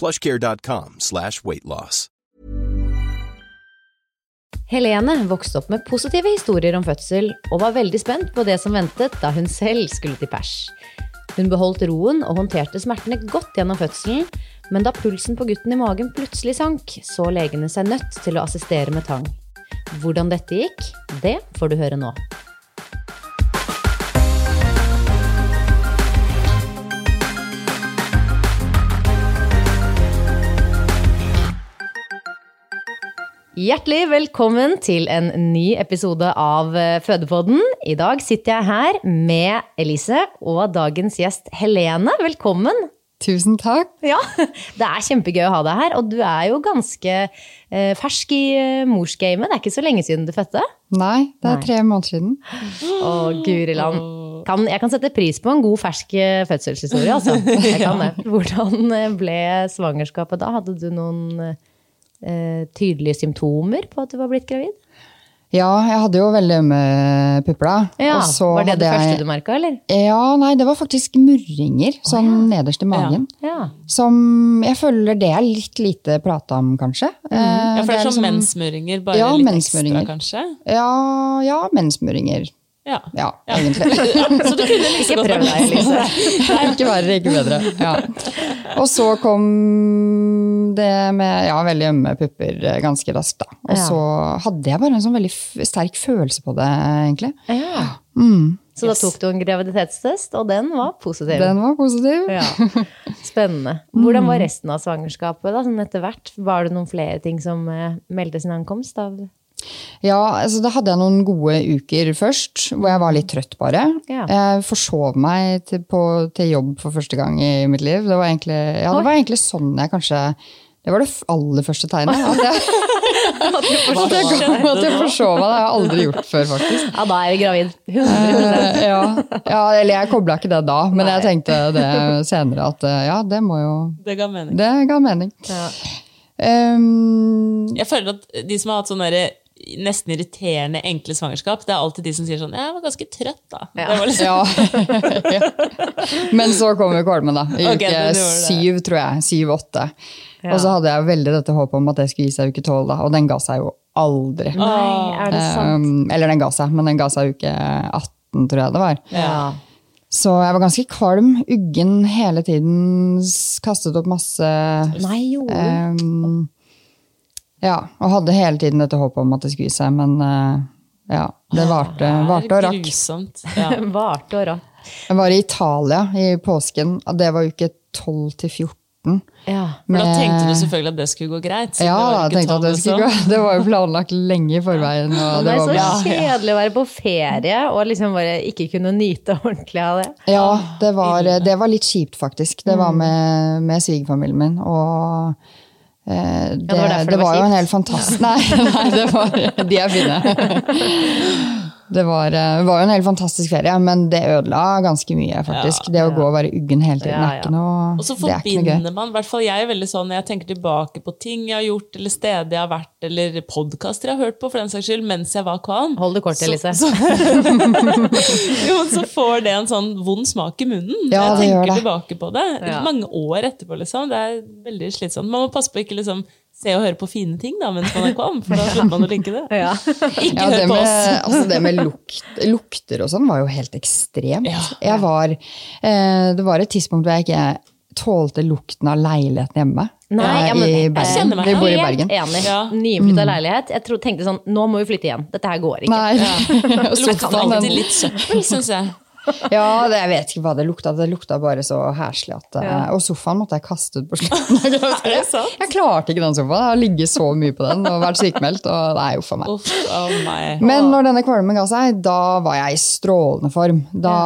plushcare.com slash weightloss. Helene vokste opp med positive historier om fødsel, og var veldig spent på det som ventet da hun selv skulle til pers. Hun beholdt roen og håndterte smertene godt gjennom fødselen, men da pulsen på gutten i magen plutselig sank, så legene seg nødt til å assistere med tang. Hvordan dette gikk, det får du høre nå. Hjertelig velkommen til en ny episode av eh, Fødepodden. I dag sitter jeg her med Elise og dagens gjest Helene. Velkommen! Tusen takk. Ja, Det er kjempegøy å ha deg her, og du er jo ganske eh, fersk i eh, morsgamet. Det er ikke så lenge siden du fødte. Nei, det er Nei. tre måneder siden. Å, guri land. Kan, jeg kan sette pris på en god fersk fødselshistorie, altså. Jeg kan det. Hvordan ble svangerskapet da? Hadde du noen eh, tydelige symptomer på at du var blitt gravid? Ja, jeg hadde jo veldig ømme pupper da. Ja, Var det det første du merka, eller? Ja, nei, det var faktisk murringer, sånn nederst i magen. Ja. Som jeg føler det er litt lite prata om, kanskje. Mm. Ja, for det er liksom- sånn mensmuringer, bare Ja, litt mensmuringer. ekstra, kanskje? Ja, ja, mensmurringer. Ja. Ja, egentlig. ja. Så du kunne like Ikke godt deg, Elise. Ikke verre, ikke bedre. Ja. Og så kom det med ja, veldig ømme pupper eh, ganske raskt. da. Og Ja. så hadde jeg bare en sånn veldig f sterk følelse på det, egentlig. Ja. Mm. Så da tok du en graviditetstest, og den var positiv. Den var positiv. Ja. Spennende. Hvordan var resten av svangerskapet? da, sånn etter hvert? Var det noen flere ting som eh, meldte sin ankomst? av Ja, altså Da hadde jeg noen gode uker først, hvor jeg var litt trøtt, bare. Ja. Jeg forsov meg til, på, til jobb for første gang i mitt liv. Det var egentlig, ja, det var egentlig sånn jeg kanskje Det var det aller første tegnet. At jeg, at jeg, at jeg forsov meg. Det har jeg aldri gjort før, faktisk. Ja, da er vi gravid. 100 Eh, ja, ja, eller jeg kobla ikke det da, men jeg tenkte det senere at eh, ja, det må jo Det ga mening. Det ga mening. Ja. Um, Jeg føler at de som har hatt sånne der nesten irriterende enkle svangerskap, det er alltid de som sier sånn Jeg var ganske trøtt, da. Ja. Det var liksom, ja. Men så kom jo kvalmen, da. I okay, uke syv, tror jeg. Syv-åtte. Ja. Og så hadde jeg veldig dette håpet om at det skulle gi seg uke tolv, da. Og den ga seg jo aldri. Nei, er det sant? Um, eller den ga seg, men den ga seg uke 18, tror jeg det var. Ja. Så jeg var ganske kvalm, uggen hele tiden, kastet opp masse Nei, jo. Um, ja, og hadde hele tiden dette håpet om at det skulle gi seg, men uh, ja, det varte, det er varte og rakk. Grusomt. Ja. Varte og rakk. Jeg var i Italia i påsken, og det var uke 12 til 14. Ja. men da tenkte du selvfølgelig at det skulle gå greit. Ja, det var jeg tenkte at det skulle gå. liksom. Det var jo planlagt lenge i forveien. Og Det det er var så kjedelig å være på ferie og liksom bare ikke kunne nyte ordentlig av det. Ja, det var, det var litt kjipt, faktisk. Det var med, med svigerfamilien min. Og eh, det, det var det det var var jo en helt fantastisk Nei, nei det var, de er fine. Det var, eh, var jo en helt fantastisk ferie, men det ødela ganske mye, faktisk. det å gå og være uggen hele tiden Ja, er ikke noe, Og så er forbinder man, i hvert fall jeg er veldig sånn når jeg tenker tilbake på ting jeg har gjort, eller steder jeg har vært, eller podkaster jeg har hørt på, for den saks skyld, mens jeg var kvalm. Hold det kort, Så- Elise. Så, jo, så får det en sånn vond smak i munnen. Ja, jeg tenker det. tilbake på det. Ja. Mange år etterpå, liksom. Det er veldig slitsomt. Man må passe på ikke liksom se og høre på fine ting da, mens man er kvalm, for da slutter man å like det. Ja. Ikke Ja, hør det på med, oss. altså det med lukt, lukter og sånn var jo helt ekstremt. Ja. Jeg var, eh, det var et tidspunkt hvor jeg ikke tålte lukten av leiligheten hjemme. Nei, eh, ja, men I jeg Bergen. kjenner meg Vi bor i Helt Bergen. enig. Ja. Nyflytta leilighet. Jeg tro, tenkte sånn, nå må vi flytte igjen. Dette her går ikke. Nei. Ja. Lukta alltid litt søppel, syns jeg. Ja, det, jeg vet ikke hva det lukta. Det lukta bare så heslig. At, ja. Og sofaen måtte jeg kaste ut på slutten. Sant? Jeg klarte ikke den sofaen. Jeg har ligget så mye på den og vært sykemeldt. Og det er jo for meg. Uff oh. Men når denne kvalmen ga seg, da var jeg i strålende form. Da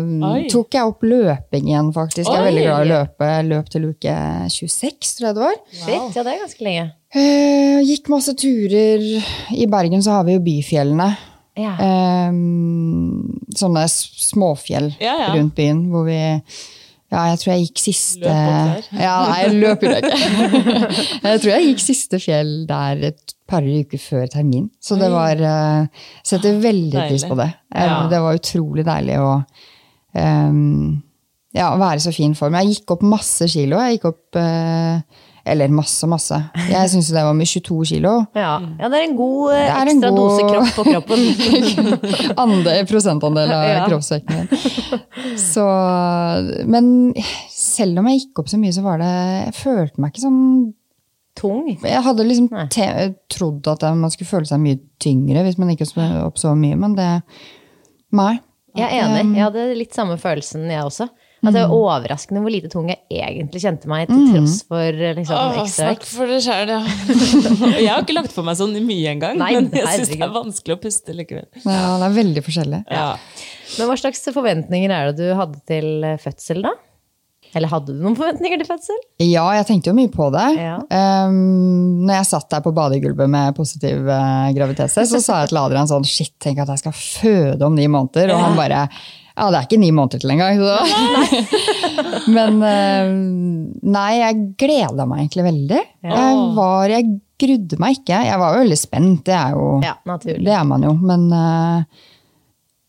ja. tok jeg opp løping igjen, faktisk. Jeg er veldig glad i å løpe. Løp til uke 26, tror jeg det var. Shit, ja, det er ganske lenge. Eh, gikk masse turer. I Bergen så har vi jo byfjellene. Ja. Um, sånne småfjell Ja, ja. rundt byen hvor vi ja, jeg tror jeg gikk siste Løp opp der. Ja, nei, jeg løp jo ikke. jeg tror jeg gikk siste fjell der et par uker før termin. Så det var uh, Setter veldig pris på det. Eh, Ja. Det var utrolig deilig å um, ja, være så fin form. Jeg gikk opp masse kilo. Jeg gikk opp eh, Eller masse, masse. Jeg syns det var med 22 kilo. Ja. ja, det er en god eh, er en ekstra god- dose kropp på kroppen. Ande, prosentandel av Ja. kroppsvekten min. Så, men selv om jeg gikk opp så mye, så var det Jeg følte meg ikke sånn Tung. Jeg hadde liksom te trodd at man skulle føle seg mye tyngre hvis man gikk opp så mye, men det Nei. Jeg er enig. Jeg hadde litt samme følelsen, jeg også. At det var overraskende hvor lite tung jeg egentlig kjente meg, til tross for eh, liksom, Åh, ekstra snakk vekt. for deg sjøl, ja. jeg har ikke lagt på meg sånn mye engang, Nei, men jeg syns det er vanskelig å puste likevel. Ja, det er veldig forskjellig. Ja. Men hva slags forventninger er det du hadde til eh, fødsel, da? Eller hadde du noen forventninger til fødsel? Ja, jeg tenkte jo mye på det. Ja. Um, når jeg satt der på badegulvet med positiv uh, graviditetstest, så sa jeg til Adrian sånn Shit, tenk at jeg skal føde om ni måneder. Og han bare Ja, det er ikke ni måneder til engang. Så. Men uh, nei, jeg gleda meg egentlig veldig. Jeg var Jeg grudde meg ikke. Jeg var jo veldig spent, det er jo Ja. Det er man jo. Men uh,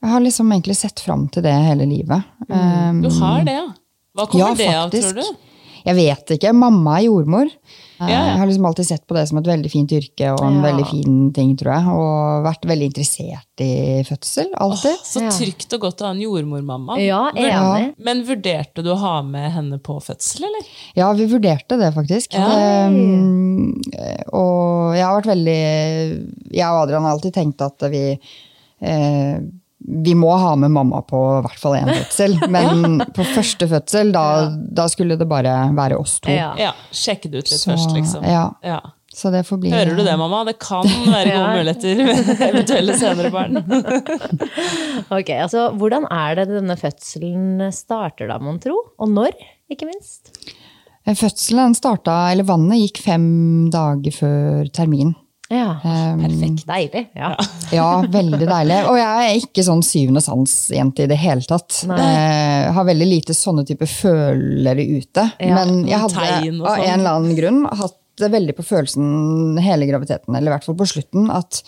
jeg har liksom egentlig sett fram til det hele livet. Um, Du har det, ja. Hva kommer ja, det av, tror du? Jeg vet ikke. Mamma er jordmor. Jeg har liksom alltid sett på det som et veldig fint yrke og en Ja. veldig fin ting, tror jeg. Og vært veldig interessert i fødsel. Alltid. Så trygt og godt å ha en jordmormamma. Ja, enig. Men vurderte du å ha med henne på fødsel, eller? Ja, vi vurderte det faktisk. Ja. Um, og jeg har vært veldig Jeg og Adrian har alltid tenkt at vi eh, vi må ha med mamma på i hvert fall én fødsel. Men på første fødsel, da, da skulle det bare være oss to. Ja. Ja, Sjekke det ut litt Så, først, liksom. ja. Ja. Så det får bli Hører du det, mamma? Det kan være gode muligheter med eventuelle senere barn. Ok, altså Hvordan er det denne fødselen starter, da, mon tro? Og når, ikke minst? Fødselen starta, eller vannet gikk fem dager før termin. Ja, Um, Perfekt. Deilig. Ja. Ja, veldig deilig. Og jeg er ikke sånn syvende sans-jente i det hele tatt. Eh, har veldig lite sånne type følere ute. Ja, Men jeg hadde av sånn. en eller annen grunn hatt det veldig på følelsen hele graviditeten, eller i hvert fall på slutten, at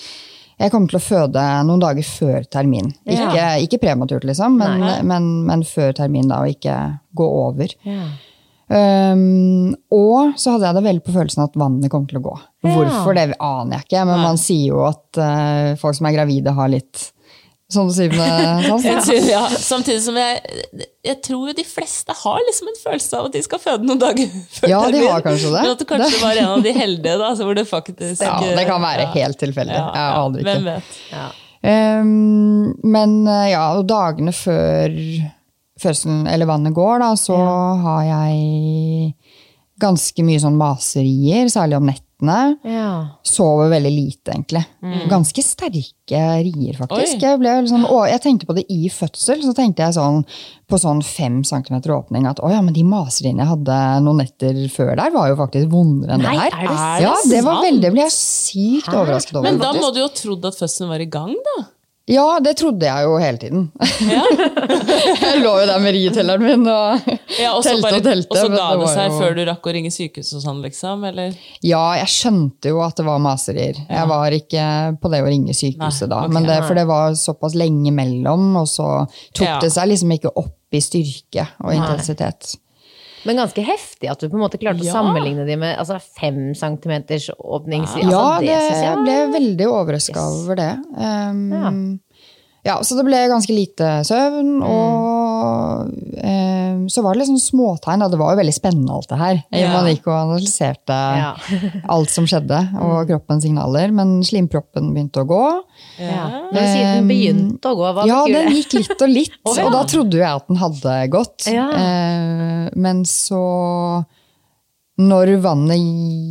jeg kommer til å føde noen dager før termin. Ja. Ikke, ikke prematurt, liksom, men, men, men før termin, da, og ikke gå over. Ja. Um, og så hadde jeg det veldig på følelsen at vannet kom til å gå. Ja. Hvorfor, det aner jeg ikke, men man sier jo at uh, folk som er gravide har litt sånn syvende sans. Tror- ja, samtidig som jeg, jeg tror jo de fleste har liksom en følelse av at de skal føde noen dager før Ja, de har kanskje det. Men at du kanskje var en av de heldige, da, så hvor det faktisk Ja, det kan være Ja. helt tilfeldig. Ja, Jeg ja, aner ikke. Hvem vet. Ja. Um, men eh, ja, og dagene før fødselen, eller vannet går, da, så har jeg ganske mye sånn maserier, særlig om nettene. Ja. Sover veldig lite, egentlig. Ganske sterke rier, faktisk. Jeg, liksom, og jeg tenkte på det i fødsel, så tenkte jeg sånn på sånn fem centimeter åpning at å ja, men de maseriene jeg hadde noen netter før der, var jo faktisk vondere enn Nei, det her. er det ja, det var veldig, ble jeg sykt overrasket over. Men da faktisk. må du jo ha trodd at fødselen var i gang, da. Ja, det trodde jeg jo hele tiden. Ja, jeg lå jo der med rietelleren min og ja telte bare- og telte. og så ga det det seg jo- før du rakk å ringe sykehuset og sånn, liksom? Eller? Ja, jeg skjønte jo at det var maserier. Jeg var ikke på det å ringe sykehuset Nei, da. okay, men det, for det var såpass lenge mellom, og så tok Ja. det seg liksom ikke opp i styrke og intensitet. Men ganske heftig at du på en måte klarte Ja. å sammenligne de med altså, fem centimeters åpning. Altså, ja, det, synes jeg ble veldig overraska Yes. over det. Um, ja. Så det ble ganske lite søvn, og um, så var det liksom småtegn. Det var jo veldig spennende alt det her. Ja. Man gikk og analyserte Ja. alt som skjedde, og kroppens signaler. Men slimproppen begynte å gå. Ja. Du sier den begynte å gå, hva ja, betyr den gikk litt og litt, oh, ja. og da trodde jo jeg at den hadde gått. Ja. Eh, men så når vannet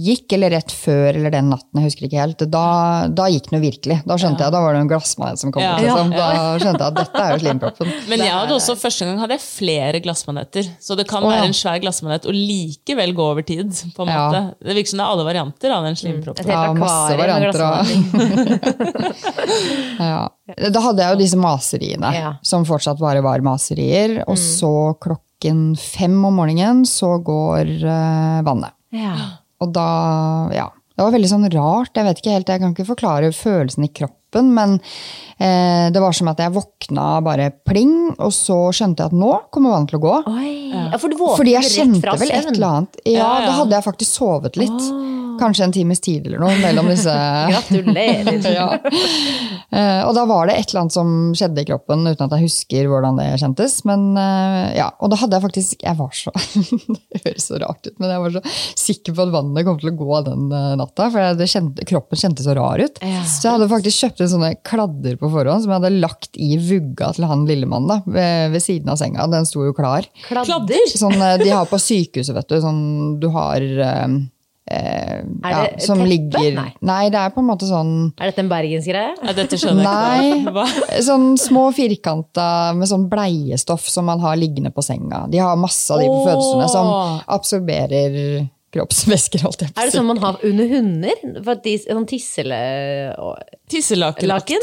gikk, eller rett før eller den natten, jeg husker ikke helt, da, da gikk noe virkelig. Da skjønte jeg, da var det en glassmanet som kom Ja. Liksom. Da skjønte jeg at dette er jo slimproppen. Men jeg hadde også, første gang hadde jeg flere glassmaneter. Så det kan Å, ja. være en svær glassmanet og likevel gå over tid. på en Ja. måte. Det virker som det er alle varianter av den slimproppen. Ja, masse varianter. Ja. Da hadde jeg jo disse maseriene, Ja. som fortsatt bare var maserier. Og så klokken fem om morgenen så går uh, vannet. Ja. Og da, ja. Det var veldig sånn rart. Jeg vet ikke helt, jeg kan ikke forklare følelsen i kroppen, men eh, det var som at jeg våkna bare pling, og så skjønte jeg at nå kommer vannet til å gå. Oi. Ja, for du Fordi jeg kjente vel et eller annet. Ja, Ja, ja. da hadde jeg faktisk sovet litt. Kanskje en times tid eller noe mellom disse Gratulerer. ja. Eh, og da var det et eller annet som skjedde i kroppen, uten at jeg husker hvordan det kjentes. Men eh, ja, Og da hadde jeg faktisk Jeg var så Det høres så rart ut, men jeg var så sikker på at vannet kom til å gå den eh, natta. For kjente, kroppen kjentes så rar ut. Så jeg hadde faktisk kjøpt inn sånne kladder på forhånd som jeg hadde lagt i vugga til han lillemannen da, ved, ved siden av senga. Den sto jo klar. Kladder? Sånn eh, de har på sykehuset, vet du. Sånn du har eh, eh, ja, det som teppe? ligger Nei. Nei, det er på en måte sånn Er dette en bergensgreie? Ja, dette skjønner jeg ikke. Nei. Sånn små firkanta med sånn bleiestoff som man har liggende på senga. De har masse av de på fødestuen som absorberer kroppsvæsker. holdt jeg på Er det sånn man har under hunder? For de, sånn. Tisselakenaktig.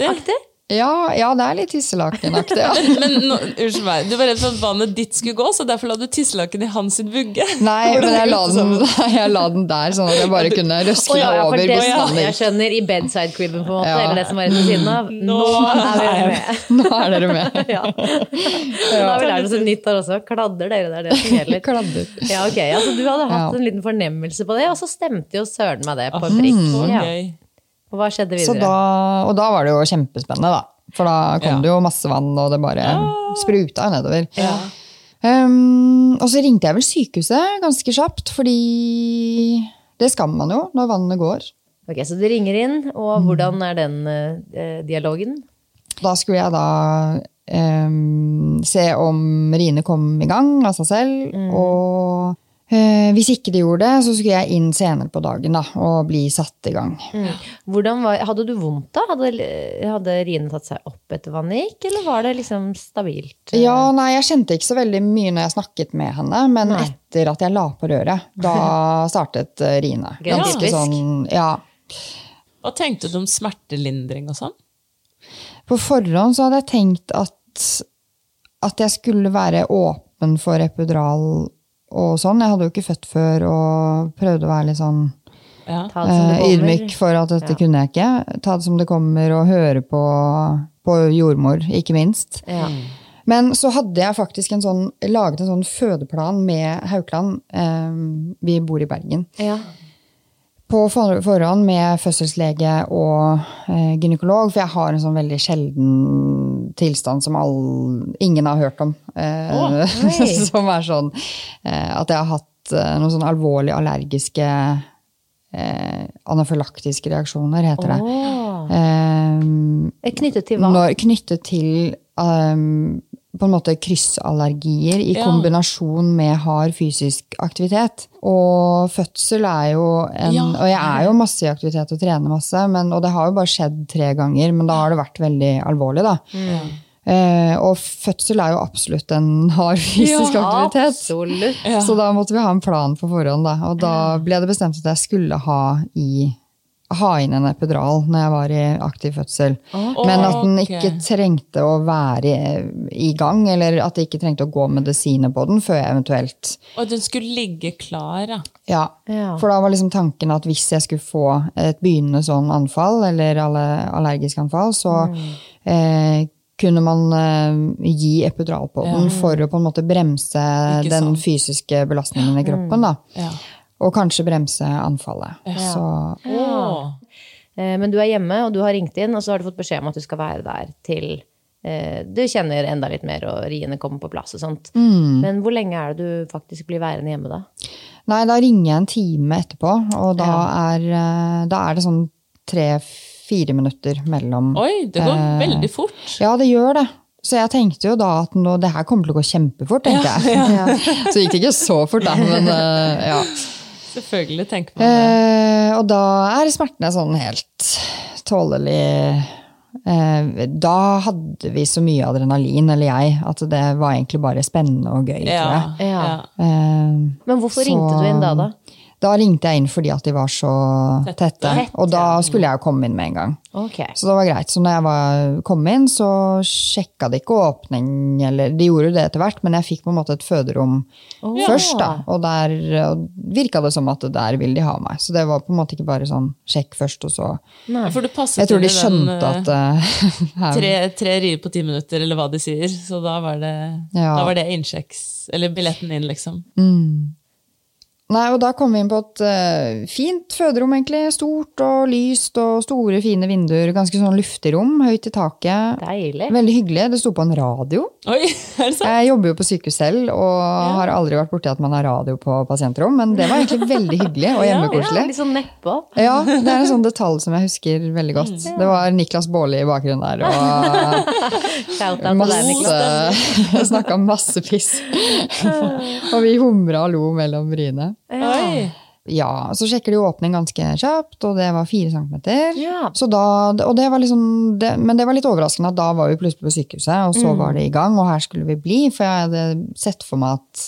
Ja, ja, det er litt tisselakenaktig. Ja. Men no, unnskyld meg, du var redd for at vannet ditt skulle gå, så derfor la du tisselaken i hans sitt vugge? Nei, men jeg la, den, jeg la den der, sånn at jeg bare kunne røske oh, ja, ja, for over det, jeg skjønner i bedside-cribben, på en måte, Ja. eller det som var rett ved siden av. Nå, er dere med. Nå er dere med. Ja. Nå har vi lært oss et nytt der også. Kladder dere, det er det som gjelder. Kladder. Ja, ok, altså Du hadde hatt Ja. en liten fornemmelse på det, og så stemte jo søren meg det på prikk. Mm, Ja. Og hva skjedde Så videre? da, og da var det jo kjempespennende, da. For da kom Ja. det jo masse vann, og det bare spruta jo nedover. Um, og så ringte jeg vel sykehuset ganske kjapt, fordi det skal man jo når vannet går. Ok, Så du ringer inn, og hvordan er den eh, dialogen? Da skulle jeg da um, se om riene kom i gang av seg selv. Og eh, hvis ikke de gjorde det, så skulle jeg inn senere på dagen da, og bli satt i gang. Hvordan var, hadde du vondt da? Hadde, hadde riene tatt seg opp etter vannet gikk, eller var det liksom stabilt? Ja, nei, jeg kjente ikke så veldig mye når jeg snakket med henne, men Nei. etter at jeg la på røret, da startet eh, riene. Ganske sånn, ja. Hva tenkte du om smertelindring og sånn? På forhånd så hadde jeg tenkt at, at jeg skulle være åpen for epidural og sånn. Jeg hadde jo ikke født før og prøvde å være litt sånn Ja. Ta det som det eh, ydmyk for at dette Ja. kunne jeg ikke. Ta det som det kommer og høre på, på jordmor, ikke minst. Ja. Men så hadde jeg faktisk en sånn, laget en sånn fødeplan med Haukeland. Eh, vi bor i Bergen. På forhånd med fødselslege og eh, gynekolog, for jeg har en sånn veldig sjelden tilstand som all, ingen har hørt om. Eh, oh, som er sånn eh, at jeg har hatt eh, noen sånn alvorlige allergiske eh, anafylaktiske reaksjoner, heter det. Åh. Eh, Knyttet til hva? når, knyttet til um, på en måte kryssallergier i Ja. kombinasjon med hard fysisk aktivitet. Og fødsel er jo en Ja. Og jeg er jo masse i aktivitet og trener masse, men, og det har jo bare skjedd tre ganger, men da har det vært veldig alvorlig, da. Eh, og fødsel er jo absolutt en hard fysisk aktivitet. Absolutt. Ja. Så da måtte vi ha en plan på forhånd, da. Og da ble det bestemt at jeg skulle ha i ha inn en epidural når jeg var i aktiv fødsel. Men at den ikke okay. trengte å være i, i gang, eller at det ikke trengte å gå medisiner på den før jeg eventuelt Og den skulle ligge klar, ja. Ja. Ja. For da var liksom tanken at hvis jeg skulle få et begynnende sånn anfall, eller alle allergisk anfall, så eh, kunne man eh, gi epidural på den for å på en måte bremse Ikke den sant. fysiske belastningen i kroppen. da. ja. Og kanskje bremse anfallet. Så Åh. Eh, Men du er hjemme, og du har ringt inn, og så har du fått beskjed om at du skal være der til eh, du kjenner enda litt mer, og riene kommer på plass og sånt. Men hvor lenge er det du faktisk blir værende hjemme da? Nei, da ringer jeg en time etterpå, og da, er, eh, da er det sånn tre-fire minutter mellom Oi, det går Eh, veldig fort. Ja, det gjør det. Så jeg tenkte jo da at nå, det her kommer til å gå kjempefort, tenkte jeg. så gikk det ikke så fort, da. Men ja. Selvfølgelig tenker man det. Eh, og da er smertene sånn helt tålelig eh, Da hadde vi så mye adrenalin, eller jeg, at det var egentlig bare spennende og gøy, tror jeg. Ja. ja. Eh, Men hvorfor Så- ringte du inn da, da? Da ringte jeg inn fordi at de var så Tette. tette, og da skulle jeg jo komme inn med en gang. Okay. Så det var greit. Så når jeg var, kom inn, så sjekka de ikke åpning, eller de gjorde jo det etter hvert, men jeg fikk på en måte et føderom oh. først, da. Og der og virka det som at der ville de ha meg. Så det var på en måte ikke bare sånn sjekk først, og så Nei. For du passet Jeg tror de skjønte den, at uh, Tre, tre rier på ti minutter, eller hva de sier. Så da var det, Ja. da var det innsjekks, eller billetten inn, liksom. Nei, og da kom vi inn på et uh, fint føderom, egentlig. Stort og lyst og store, fine vinduer. Ganske sånn rom, høyt i taket. Deilig. Veldig hyggelig. Det sto på en radio. Oi, er det sant? Jeg jobber jo på sykehus selv og har aldri vært borti at man har radio på pasientrom, men det var egentlig veldig hyggelig og Ja, hjemmekoselig. litt sånn nedpå. Ja, det er en sånn detalj som jeg husker veldig godt. Det var Niklas Baarli i bakgrunnen der, og masse Snakka masse piss. Og vi humra og lo mellom riene. Oi. Ja, så sjekker de åpning ganske kjapt, og det var fire centimeter. Ja. Så da, og det var liksom, det, men det var litt overraskende at da var vi plutselig på sykehuset, og så var det i gang, og her skulle vi bli. For jeg hadde sett for meg at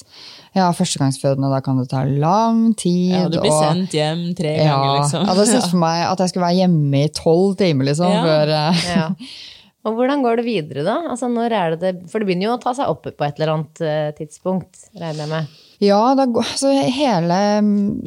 ja, førstegangsfødende, da kan det ta lang tid. Ja, du blir og- sendt hjem tre ja, ganger, liksom. Jeg hadde sett for meg at jeg skulle være hjemme i tolv timer, liksom. Ja. Før, eh, Ja. Og hvordan går det videre, da? Altså, når er det det For det begynner jo å ta seg opp på et eller annet eh, tidspunkt, regner jeg med. Ja, da, altså hele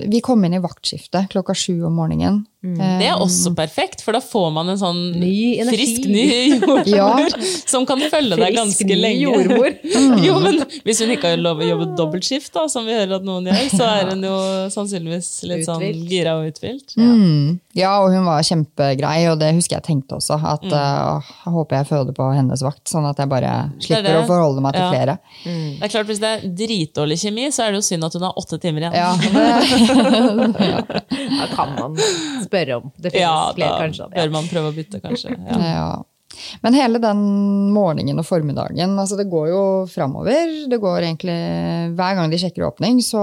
Vi kom inn i vaktskiftet klokka sju om morgenen. Det er også perfekt, for da får man en sånn Ny frisk ny jordmor Ja. som kan følge deg Frisk ganske ny lenge. jordmor. jo, men Hvis hun ikke har lov å jobbe dobbeltskift, da, som vi hører at noen gjør, så er hun jo sannsynligvis litt sånn gira og uthvilt. Mm. Ja, og hun var kjempegrei, og det husker jeg tenkte også. At eh, jeg håper jeg føder på hennes vakt, sånn at jeg bare slipper det. å forholde meg til Ja. flere. Det er klart, Hvis det er dritdårlig kjemi, så er det jo synd at hun har åtte timer igjen. Ja, det, Da kan man spørre om. Det finnes Ja, flere, da kanskje. bør man prøve å bytte, kanskje. Ja. ja. Men hele den morgenen og formiddagen, altså det går jo framover. Det går egentlig Hver gang de sjekker åpning, så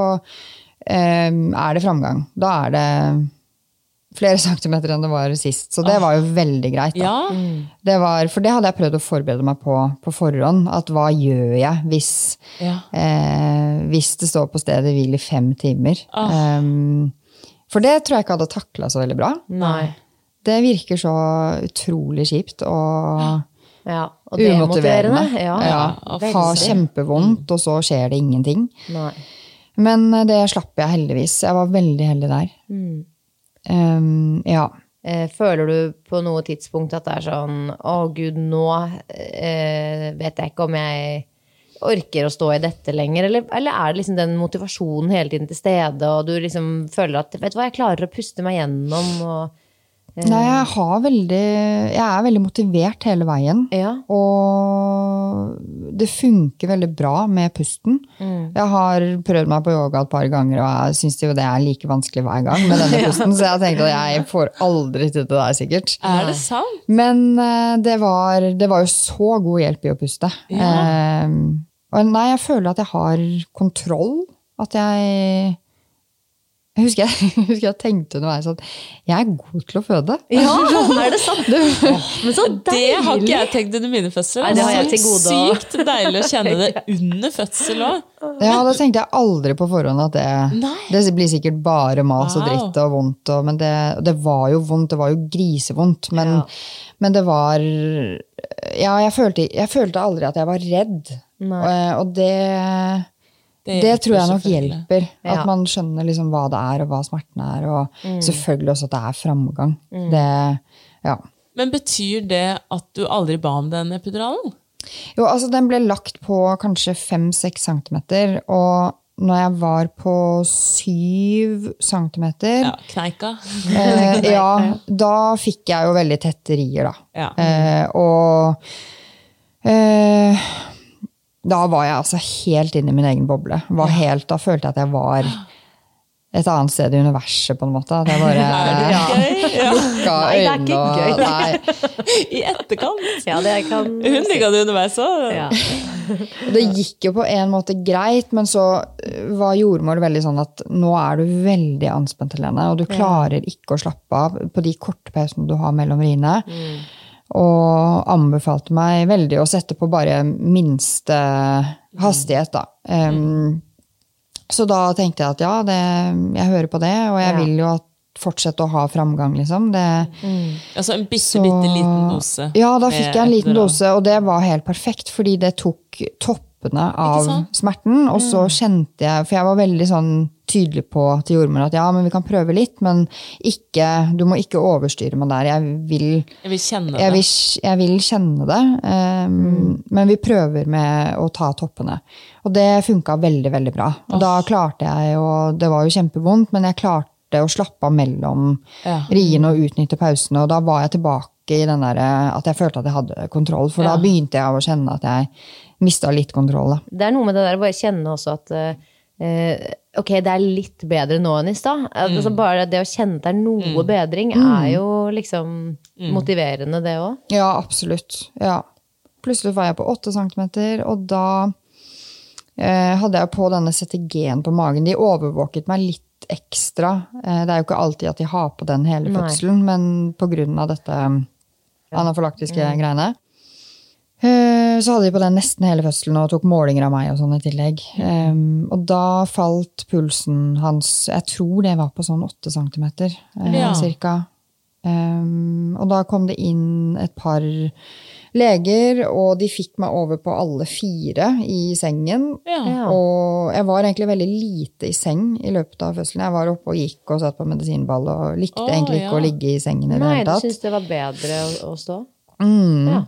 eh, er det framgang. Da er det flere centimeter enn det var sist. Så det var jo veldig greit. Da. Ja, Det var, for det hadde jeg prøvd å forberede meg på på forhånd. At hva gjør jeg hvis, ja. eh, hvis det står på stedet hvil i fem timer? Um, for det tror jeg ikke hadde takla så veldig bra. Nei. Det virker så utrolig kjipt og Ja, og umotiverende. Ja, Ja, ha kjempevondt, og så skjer det ingenting. Nei. Men eh, det slapp jeg heldigvis. Jeg var veldig heldig der. Um, ja. Eh, Føler du på noe tidspunkt at det er sånn Å, gud, nå eh, vet jeg ikke om jeg orker å stå i dette lenger? Eller, eller er det liksom den motivasjonen hele tiden til stede, og du liksom føler at vet du hva, jeg klarer å puste meg gjennom? Og, Nei, jeg har veldig Jeg er veldig motivert hele veien. ja. Og det funker veldig bra med pusten. Jeg har prøvd meg på yoga et par ganger, og jeg syns jo det er like vanskelig hver gang med denne pusten, så jeg tenkte at jeg får aldri til det der, sikkert. Er det sant? Men eh, det var, det var jo så god hjelp i å puste. Eh, og nei, jeg føler at jeg har kontroll. At jeg Jeg husker jeg, jeg husker jeg tenkte underveis at jeg er god til å føde. Ja, er det sant? Men så Det har ikke jeg tenkt under mine fødsler. Nei, det har jeg Så til gode Sykt deilig å kjenne det under fødsel òg. Ja, da tenkte jeg aldri på forhånd at det, det blir sikkert bare mas og dritt og vondt. Og, men det, det var jo vondt, det var jo grisevondt. Men, Ja. men det var Ja, jeg følte, jeg følte aldri at jeg var redd. Og, og det, det, tror jeg nok hjelper. At Ja. man skjønner liksom hva det er, og hva smerten er. Og selvfølgelig også at det er framgang. Det, ja. Men betyr det at du aldri ba om den epiduralen? Jo, altså den ble lagt på kanskje 5-6 centimeter, og når jeg var på 7 centimeter, Ja, kneika. eh, ja, da fikk jeg jo veldig tette rier, da. Ja. Eh, og eh, da var jeg altså helt inne i min egen boble. Var helt, da følte jeg at jeg var et annet sted i universet, på en måte. At jeg bare Gøy? Ja. lukka Nei, det er ikke øynene og. Nei. I etterkant. Ja, det kan Hun digga det underveis òg. Ja. Det gikk jo på en måte greit, men så øh, var jordmor veldig sånn at nå er du veldig anspent, Helene, og du klarer ikke å slappe av på de korte pausene du har mellom riene. Og anbefalte meg veldig å sette på bare minste hastighet, da. Um, så da tenkte jeg at ja, det, jeg hører på det, og jeg Ja. vil jo at fortsette å ha framgang, liksom. Det, Altså en bitte, så- bitte liten dose. Ja, da fikk jeg en liten dose, og det var helt perfekt, fordi det tok toppene av? Mm. smerten. Og så kjente jeg, for jeg var veldig sånn tydelig på til jordmor at ja, men vi kan prøve litt, men ikke, du må ikke overstyre meg der. Jeg vil, Jeg vil kjenne det. jeg vil, jeg vil kjenne det, um, men vi prøver med å ta toppene. Og det funka veldig, veldig bra. Og da klarte jeg, og det var jo kjempevondt, men jeg klarte å slappe av mellom Ja. riene og utnytte pausene, og da var jeg tilbake i den der, at jeg følte at jeg hadde kontroll, for Ja. da begynte jeg å kjenne at jeg mista litt kontroll. Da. Det er noe med det der å bare kjenne også at uh, ok, det er litt bedre nå enn i stad. Altså bare det å kjenne at det er noe bedring, er jo liksom motiverende, det òg. Ja, absolutt. Ja. Plutselig var jeg på 8 cm, og da eh, hadde jeg på denne CTG-en på magen. De overvåket meg litt ekstra. Eh, det er jo ikke alltid at de har på den hele Nei. fødselen, men pga. dette anafylaktiske greiene. Eh, Så hadde de på den nesten hele fødselen og tok målinger av meg og sånn i tillegg. Um, og da falt pulsen hans Jeg tror det var på sånn 8 cm Ja. cirka. Um, og da kom det inn et par leger, og de fikk meg over på alle fire i sengen. Ja. Ja. Og jeg var egentlig veldig lite i seng i løpet av fødselen. Jeg var oppe og gikk og satt på medisinball og likte oh, egentlig ja. ikke å ligge i sengen i det Nei, du syntes det var bedre å, å stå? Mm. Ja.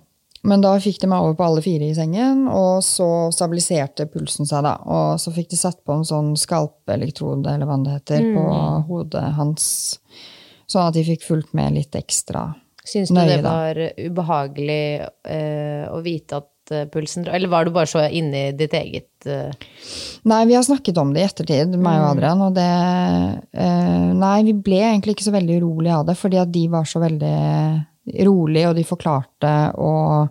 Men da fikk de meg over på alle fire i sengen, og så stabiliserte pulsen seg, da. Og så fikk de satt på en sånn skalpeelektrode, eller hva det heter, på hodet hans. Sånn at de fikk fulgt med litt ekstra. Syns du det det da. var ubehagelig eh, å vite at eh, pulsen Eller var du bare så inne i ditt eget uh... Nei, vi har snakket om det i ettertid, meg og Adrian, og det uh, Nei, vi ble egentlig ikke så veldig urolige av det, fordi at de var så veldig rolige, og de forklarte, og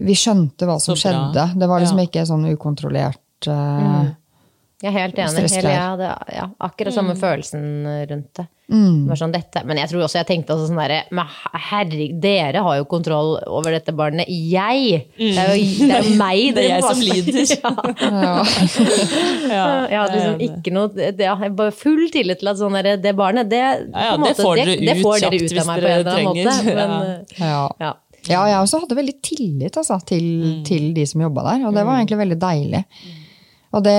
vi skjønte hva som skjedde. Det var liksom Ja. ikke sånn ukontrollert eh, Jeg er helt enig. Hele, ja, det, ja, akkurat samme følelsen rundt det. Mm. det sånn, dette, men jeg tror også jeg tenkte også sånn derre Men herregud, dere har jo kontroll over dette barnet. Jeg! Det er jo, det er jo meg Det er jeg som lider. Ja. Ja, Jeg hadde liksom ikke noe det, ja, jeg bare Full tillit til at sånn der, det barnet, det, Ja, ja, på en det måte, får det, dere det ut får dere ut av meg på en eller annen måte. Men, Ja. Ja. ja. Ja, jeg også hadde veldig tillit altså, til, til de som jobba der, og det var egentlig veldig deilig. Og det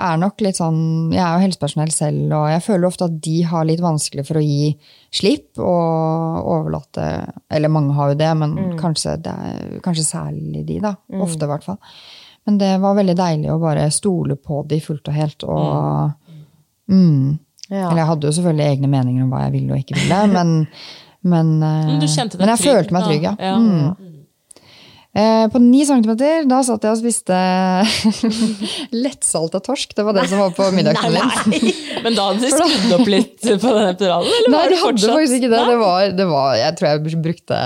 er nok litt sånn Jeg er jo helsepersonell selv, og jeg føler ofte at de har litt vanskelig for å gi slipp og overlate Eller mange har jo det, men kanskje, det er, kanskje særlig de, da. Ofte, i hvert fall. Men det var veldig deilig å bare stole på de fullt og helt. Og mm. Ja. Eller jeg hadde jo selvfølgelig egne meninger om hva jeg ville og ikke ville, men men, eh, Men du kjente deg men jeg trygg, følte meg trygg, ja. Ja. Eh, på ni centimeter, da satt jeg og spiste lettsalta torsk. Det var det som var på middagen min. Men da hadde du skrudd opp litt på den epiduralen? Nei, var det hadde fortsatt? faktisk ikke det. det, var, det var, jeg tror jeg brukte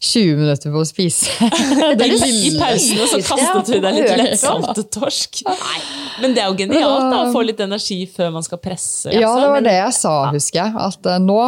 20 minutter på å spise. I, pausen, og så kastet hun deg litt har torsk. Nei. Men det er jo genialt da, å få litt energi før man skal presse. Ja, det var det jeg sa, husker jeg. At eh, nå,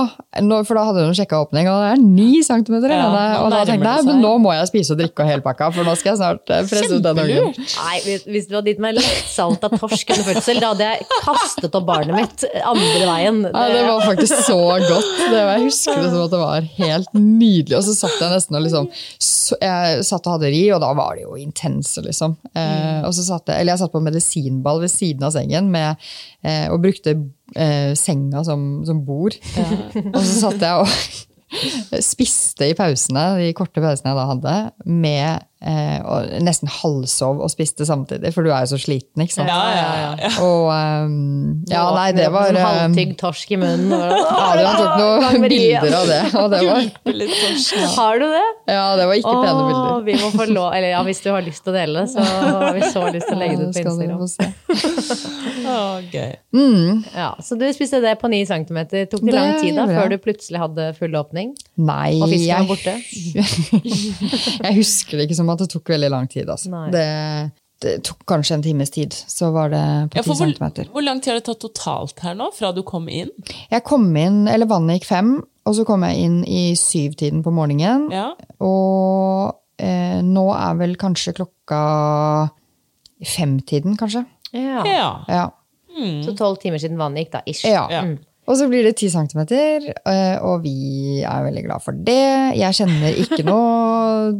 nå, for da hadde hun sjekka åpning, og det er 9 centimeter. Igjen. og da tenkte jeg men nå må jeg spise og drikke og helpakka, for nå skal jeg snart eh, presse ut den ungen. Nei, hvis, du hadde gitt meg lettsalta torsk under fødsel, da hadde jeg kastet opp barnet mitt andre veien. Ja, det var faktisk så godt. Det var, jeg husker det som at det var helt nydelig. Og så satt jeg nesten og liksom så, Jeg satt og hadde ri, og da var det jo intense, liksom. Eh, og så satt jeg, eller jeg satt på medisinball ved siden av sengen med, eh, og brukte eh, senga som, som bord. og så satt jeg og spiste i pausene, de korte pausene jeg da hadde, med og nesten halvsov og spiste samtidig, for du er jo så sliten, ikke sant. Ja, ja, ja, ja. Og um, ja, nei, det var Sånn ehm, halvtygd torsk i munnen. Adrian tok noen bilder av det, og det var, Har du det? ja, det var ikke pene bilder. vi må få lov, eller ja, Hvis du har lyst til å dele det, så har vi så lyst til å legge det ut på Instagram. Å, gøy. Ja, så du spiste det på 9 cm. Tok det Det lang tid da, før du plutselig hadde full åpning? Nei, Og fisken var borte? jeg husker det ikke som at det tok veldig lang tid. Altså. Det, det tok kanskje en times tid, så var det på Ja, 10 hvor, centimeter. hvor lang tid har det tatt totalt her nå, fra du kom inn? Jeg kom inn, eller vannet gikk fem, og så kom jeg inn i syvtiden på morgenen. Ja. Og eh, nå er vel kanskje klokka femtiden, kanskje. Ja. ja. Ja. Så tolv timer siden vannet gikk, da. Ish. Ja. Mm. Og så blir det 10 centimeter, eh, og vi er veldig glad for det. Jeg kjenner ikke noe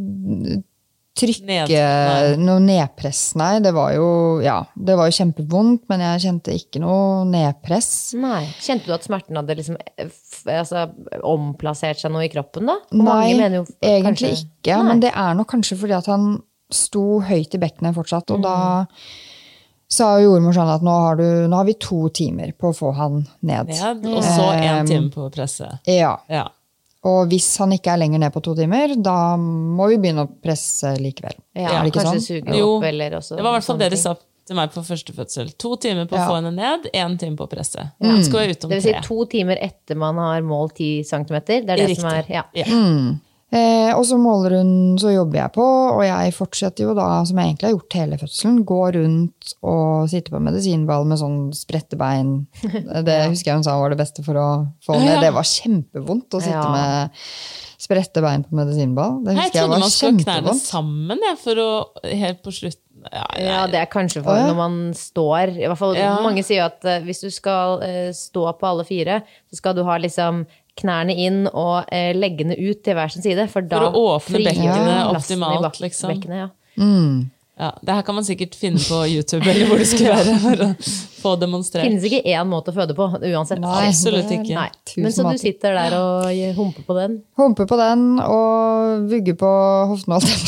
trykke, Ned- noe nedpress, nei. Det var jo, ja, det var jo kjempevondt, men jeg kjente ikke noe nedpress. Nei. Kjente du at smerten hadde liksom eh, altså, omplassert seg noe i kroppen, da? For Nei, jo egentlig kanskje- ikke. Nei. Men det er nok kanskje fordi at han sto høyt i bekkenet fortsatt, og da sa jo jordmor sånn at nå har, du, nå har vi to timer på å få han ned. Ned, og så én time på å presse. Ja. Ja. Og hvis han ikke er lenger ned på to timer, da må vi begynne å presse likevel. Ja, er det ikke kanskje sånn? suge opp, eller også Det var i hvert fall det de sa til meg på første fødsel. To timer på å Ja. få henne ned, én time på å presse. Ja. skal jeg ut om Det vil si tre. to timer etter man har målt 10 cm. Det er det som er ja. ja. Ja. Eh, og så måler hun, så jobber jeg på, og jeg fortsetter jo da, som jeg egentlig har gjort hele fødselen, gå rundt og sitte på medisinball med sånn spredte bein. Det husker jeg hun sa var det beste for å få ned. Det var kjempevondt å sitte Ja. med spredte bein på medisinball. Det husker Jeg var kjempevondt. jeg trodde man skulle ha knærne sammen jeg, for å helt på slutten ja, Ja, ja, det er kanskje for når man står i hvert fall, Ja. Mange sier at eh, hvis du skal eh, stå på alle fire, så skal du ha liksom knærne inn og eh, leggene ut til hver sin side. For, da å åpne bekkenet optimalt, bak- liksom. bekkenet, ja. Ja, det her kan man sikkert finne på YouTube, eller hvor det skulle være, for få demonstrert. finnes ikke én måte å føde på, uansett. Nei, Absolutt ikke. Nei. Men så du sitter der og humper på den? Humper på den og vugger på hoften, holdt jeg.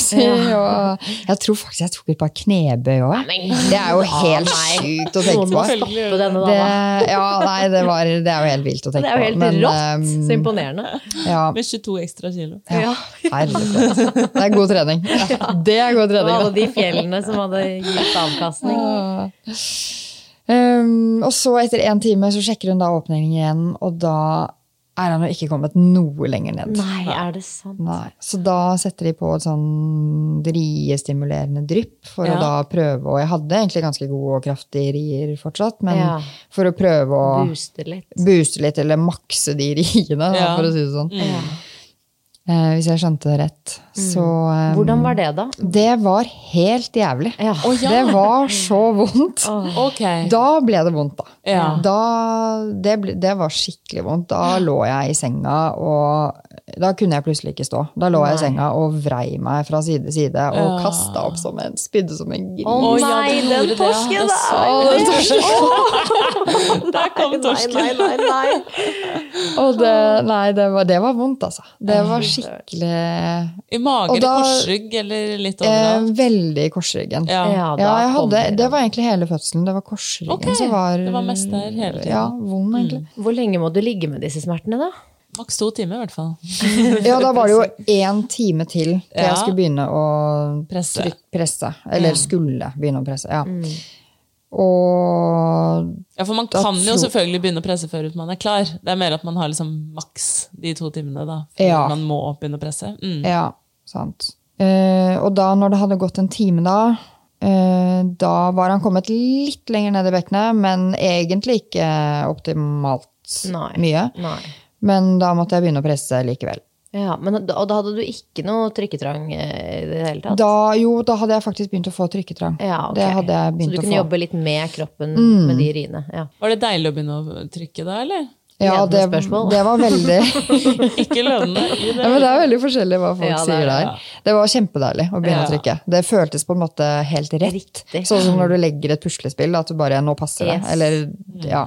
Og jeg tror faktisk jeg tok et par knebøy òg. Det er jo helt sykt å tenke på. stoppe denne Det, ja, nei, det, var, det er jo helt vilt å tenke på. Det er jo på. helt men, rått. ehm, Så imponerende. Ja, Med 22 ekstra kilo. ja. herregud. Det er god trening. Det er god trening. Og alle de fjellene som hadde gitt avkastning. Um, og så etter en time så sjekker hun da åpningen igjen, og da er han jo ikke kommet noe lenger ned. Nei, er det sant? Nei. Så da setter de på et sånn riestimulerende drypp for Ja. å da prøve Og jeg hadde egentlig ganske gode og kraftige rier fortsatt, men Ja. for å prøve å booste litt. booste litt, eller makse de riene, da, Ja. for å si det sånn. Uh, hvis jeg skjønte det rett. Så um, Hvordan var det, da? Det var helt jævlig. Ja. Det var så vondt. Ok. Da ble det vondt, da. Ja. da det, ble, det var skikkelig vondt. Da lå jeg i senga, og da kunne jeg plutselig ikke stå. Da lå jeg i senga og vrei meg fra side til side og Ja. kasta opp som en spydde som en gris. Å oh, ja, nei, den ja. torsken! Den torsken! Der kom torsken. Nei, nei, nei, nei. Og det, nei, det var, det var vondt, altså. Det var skikkelig I mage Og eller da- korsrygg eller litt eh, overalt? Veldig i korsryggen. Ja. Ja, da Ja, jeg hadde, det var egentlig hele fødselen. Det var korsryggen okay, som var det var mest der hele tiden. Ja, vond, egentlig. Hvor lenge må du ligge med disse smertene, da? Maks to timer, i hvert fall. Ja, da var det jo én time til til Ja. jeg skulle begynne å Presse. trykk- presse. Eller skulle begynne å presse, ja. Og Ja, for man kan jo selvfølgelig begynne å presse før man er klar. Det er mer at man har liksom maks de to timene da, før Ja. man må begynne å presse. Mm. Ja. Eh, og da, når det hadde gått en time da, eh, da var han kommet litt lenger ned i bekkenet, men egentlig ikke optimalt Nei. mye. Nei. Men da måtte jeg begynne å presse likevel. Ja, men, og da hadde du ikke noe trykketrang eh, i det hele tatt? Da, jo, da hadde jeg faktisk begynt å få trykketrang. ja, ok. Det hadde jeg Så begynt du kunne. Mm. jobbe litt med kroppen med de riene? Ja. Var det deilig å begynne å trykke da, eller? Ja, det, det var veldig Ikke lønnende ja, men Det er veldig forskjellig hva folk Ja, er sier der. der. Det var kjempedeilig å begynne Ja. å trykke. Det føltes på en måte helt rett. Riktig. Sånn som når du legger et puslespill, at du bare Nå passer det. Eller, ja.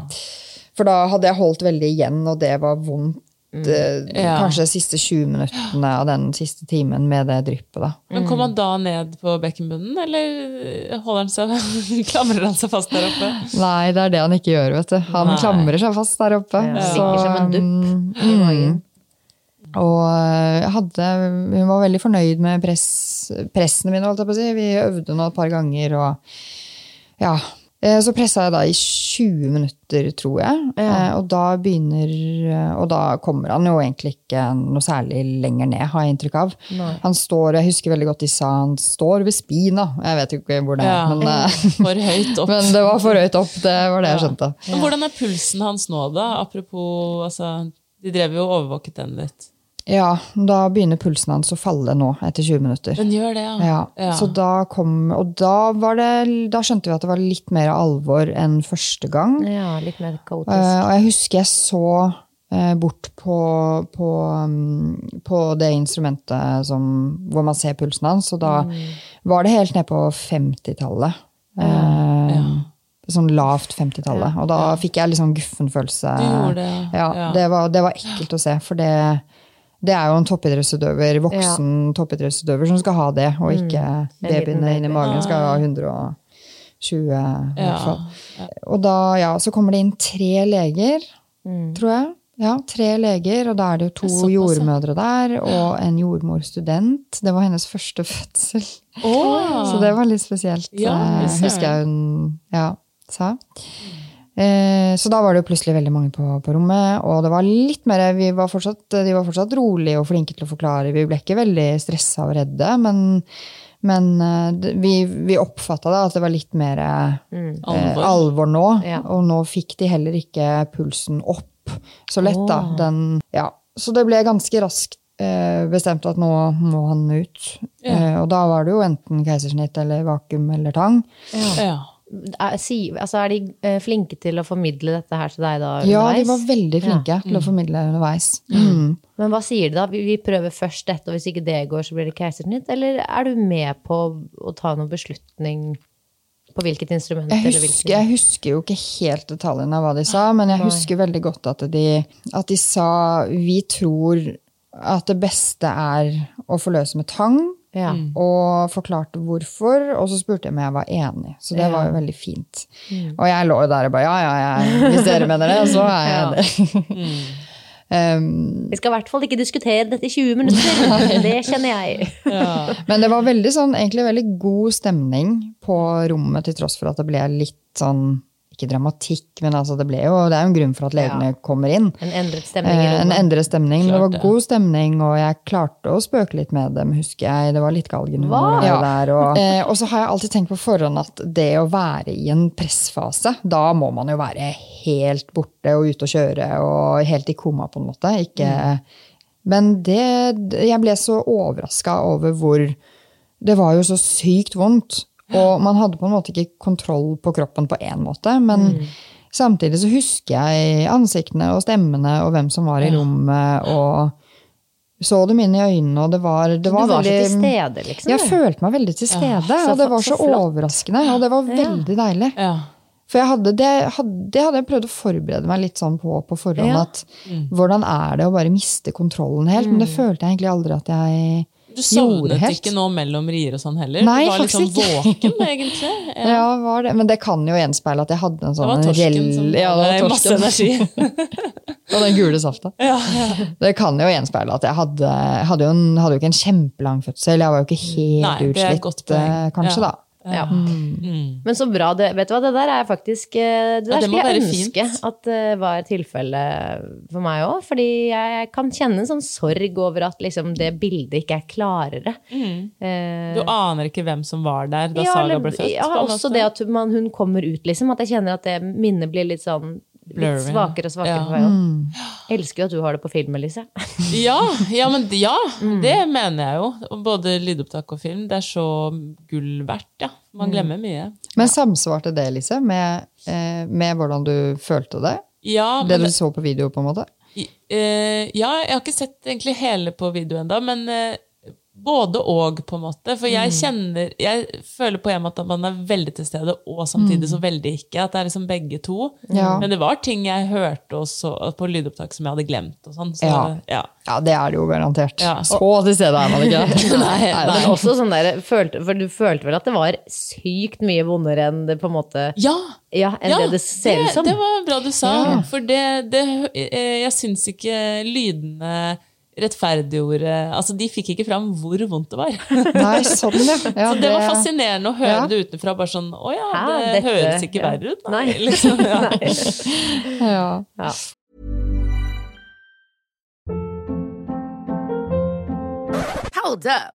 For da hadde jeg holdt veldig igjen, og det var vondt. Mm. Ja. Kanskje de siste 20 minuttene av den siste timen med det dryppet. da. Men kom han da ned på bekkenbunnen, eller holder han seg, klamrer han seg fast der oppe? Nei, det er det han ikke gjør, vet du. Han Nei. klamrer seg fast der oppe. Ja, Så, som en dupp i mm, magen. Og eh, hadde, hun var veldig fornøyd med press, pressene mine, holdt jeg på å si. Vi øvde nå et par ganger, og ja. Eh, Så pressa jeg da i 20 minutter, tror jeg. Ja. Eh, Og da begynner Og da kommer han jo egentlig ikke noe særlig lenger ned, har jeg inntrykk av. Nei. Han står, jeg husker veldig godt de sa han står ved spina. Jeg vet jo ikke hvor det er, Ja. men, eh, For høyt opp. men det var for høyt opp. Det var det jeg skjønte. Men hvordan er pulsen hans nå, da? Apropos, altså, de drev jo og overvåket den litt. Ja, da begynner pulsen hans å falle nå, etter 20 minutter. Den gjør det, ja. Ja, Så da kom Og da var det Da skjønte vi at det var litt mer alvor enn første gang. Ja, litt mer kaotisk. Uh, og jeg husker jeg så uh, bort på, på, um, på det instrumentet som, hvor man ser pulsen hans, og da Mm. var det helt ned på 50-tallet. Eh, Sånn lavt 50-tallet. Og da fikk jeg sånn guffen følelse. Det, ja. Ja, Ja. Det, var, det var ekkelt å se, for det, det er jo en toppidrettsutøver, voksen toppidrettsutøver, som skal ha det, og ikke Mm. En liten babyene inni magen skal ha 120 i hvert Ja. fall. Og da, ja, så kommer det inn tre leger, Mm. tror jeg. Ja, tre leger, og da er det jo to ja. jordmødre der, og en jordmorstudent. Det var hennes første fødsel. Oh. Så det var litt spesielt, Ja, eh, husker jeg hun ja, sa. Eh, så da var det jo plutselig veldig mange på, på rommet, og det var litt mer vi var fortsatt, De var fortsatt rolige og flinke til å forklare. Vi ble ikke veldig stressa og redde, men, men eh, vi, vi oppfatta at det var litt mer mm, Alvor. alvor nå. Ja. Og nå fikk de heller ikke pulsen opp så lett, da. Den, ja. Så det ble ganske raskt eh, bestemt at nå må han ut. Eh, og da var det jo enten keisersnitt eller vakuum eller tang. Ja. Altså, er de eh, flinke til å formidle dette her til deg da Ja, de var veldig flinke til å formidle underveis. Mm. Men hva sier de da? Vi, prøver først dette, og hvis ikke det går, så blir det keisersnitt? Eller er du med på å ta noen beslutning på hvilket instrument? Jeg eller husker, hvilken- jeg husker jo ikke helt detaljene av hva de sa, men jeg husker veldig godt at de, at de sa vi tror at det beste er å forløse med tang. Ja. Og forklarte hvorfor, og så spurte jeg om jeg var enig. Så det var jo veldig fint. Mm. Og jeg lå jo der og bare ja, ja, ja, hvis dere mener det, så er jeg det um, Vi skal i hvert fall ikke diskutere dette i 20 minutter. Det kjenner jeg. Men det var veldig sånn, egentlig veldig god stemning på rommet, til tross for at det ble litt sånn Ikke dramatikk, men altså det, ble jo, det er jo en grunn for at legene kommer inn. En endret stemning Eh, En endret stemning. men det var god stemning, og jeg klarte å spøke litt med dem, husker jeg. Det var litt galgenhumor og der. Og, eh, og så har jeg alltid tenkt på forhånd at det å være i en pressfase, da må man jo være helt borte og ute og kjøre og helt i koma, på en måte. Ikke, Men det Jeg ble så overraska over hvor Det var jo så sykt vondt. Og man hadde på en måte ikke kontroll på kroppen på én måte, men samtidig så husker jeg ansiktene og stemmene og hvem som var i rommet, og så dem inn i øynene, og det var, det Du var veldig, så til stede, liksom. Jeg følte meg veldig til stede, så og det var så så, overraskende, og det var veldig deilig. Ja. For jeg hadde, det, hadde, det hadde jeg prøvd å forberede meg litt sånn på på forhånd. Ja. at Hvordan er det å bare miste kontrollen helt? Men det følte jeg egentlig aldri at jeg Du sovnet ikke nå mellom rier og sånn heller? Nei, du var litt sånn våken, egentlig? Ja, var det. Men det kan jo gjenspeile at jeg hadde en sånn reell ja, det var var masse energi. Og den gule safta. Det kan jo gjenspeile at jeg hadde, hadde, jo en, hadde jo ikke en kjempelang fødsel. Jeg var jo ikke helt Nei, utslitt, eh, kanskje, Ja. da. Ja. Men så bra. Det, vet du hva, det der er faktisk Det Det Ja, der det skulle jeg ønske fint. at det var tilfellet for meg òg. Fordi jeg kan kjenne en sånn sorg over at liksom det bildet ikke er klarere. Eh, Du aner ikke hvem som var der da ja, Saga ble født? Ja, også det at man, hun kommer ut, liksom. At jeg kjenner at det minnet blir litt sånn Litt svakere og svakere Ja. på vei opp. Jeg elsker jo at du har det på film, Elise. Ja, ja, men ja, Mm. det mener jeg jo. Både lydopptak og film. Det er så gull verdt, ja. Mm. Man glemmer mye. Men samsvarte det, Elise, med, eh, med hvordan du følte det? Ja, Det du så på video, på en måte? eh, ja, jeg har ikke sett egentlig hele på video ennå, men eh, både og, på en måte. For jeg kjenner Jeg føler på en måte at man er veldig til stede, og samtidig så veldig ikke. At det er liksom begge to. Ja. Men det var ting jeg hørte også på lydopptak som jeg hadde glemt. og sånn. Så, Ja. ja. Ja, det er det jo garantert. Ja. Så til stede er man ikke. Nei, nei. Men også sånn der, følte, for du følte vel at det var sykt mye vondere enn det på en måte ja. Ja, enn Ja, det det ser ut som. Det var bra du sa. For det, det eh, Jeg syns ikke lydene rettferdiggjorde Altså, de fikk ikke fram hvor vondt det var. Nei, sånn, ja. ja Så det var fascinerende å høre Ja. det utenfra. Bare sånn Å ja, Hæ, det dette- høres ikke ja. verre ut. Nei. Liksom, ja. Ja. Ja. Hold up.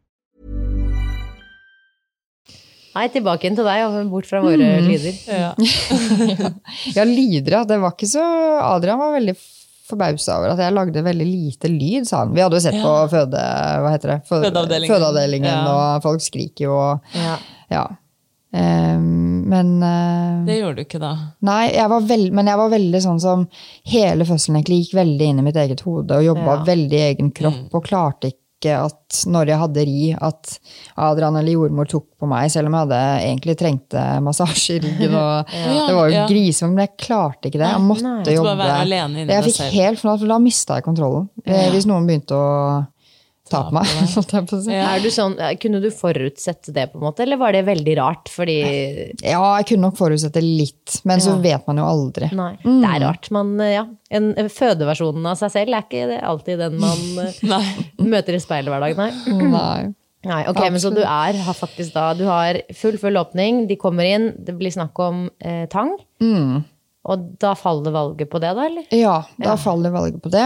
Nei, tilbake igjen til deg, og bort fra våre Mm. lyder. Ja. ja, lyder, ja. Det var ikke så Adrian var veldig forbausa over at jeg lagde veldig lite lyd, sa han. Vi hadde jo sett på føde, hva heter det? Fø- Fødeavdelingen. Fødeavdelingen, Ja. og folk skriker jo og Ja. Ja. Um, men uh, Det gjorde du ikke da. Nei, jeg var veld, men jeg var veldig sånn som Hele fødselen egentlig gikk veldig inn i mitt eget hode og jobba Ja. veldig i egen kropp og klarte ikke at når jeg hadde ri, at Adrian eller jordmor tok på meg, selv om jeg hadde egentlig trengte massasje i ryggen. Og Det var jo Ja. grisevangt, men jeg klarte ikke det. Jeg måtte Nei. Jobbe. jeg fikk helt for da mista jeg kontrollen. Ja. Hvis noen begynte å ta på meg. Er du sånn, kunne du forutsette det, på en måte, eller var det veldig rart? Fordi Ja, jeg kunne nok forutsette litt, men så vet man jo aldri. Nei, det er rart. Man, ja, en en fødeversjonen av seg selv er ikke alltid den man eh, møter i speilet hver dag, nei. Nei. Nei, ok, men Så du er har faktisk da Du har full, full åpning, de kommer inn, det blir snakk om eh, tang. Og da faller valget på det, da, eller? Ja, da faller valget på det.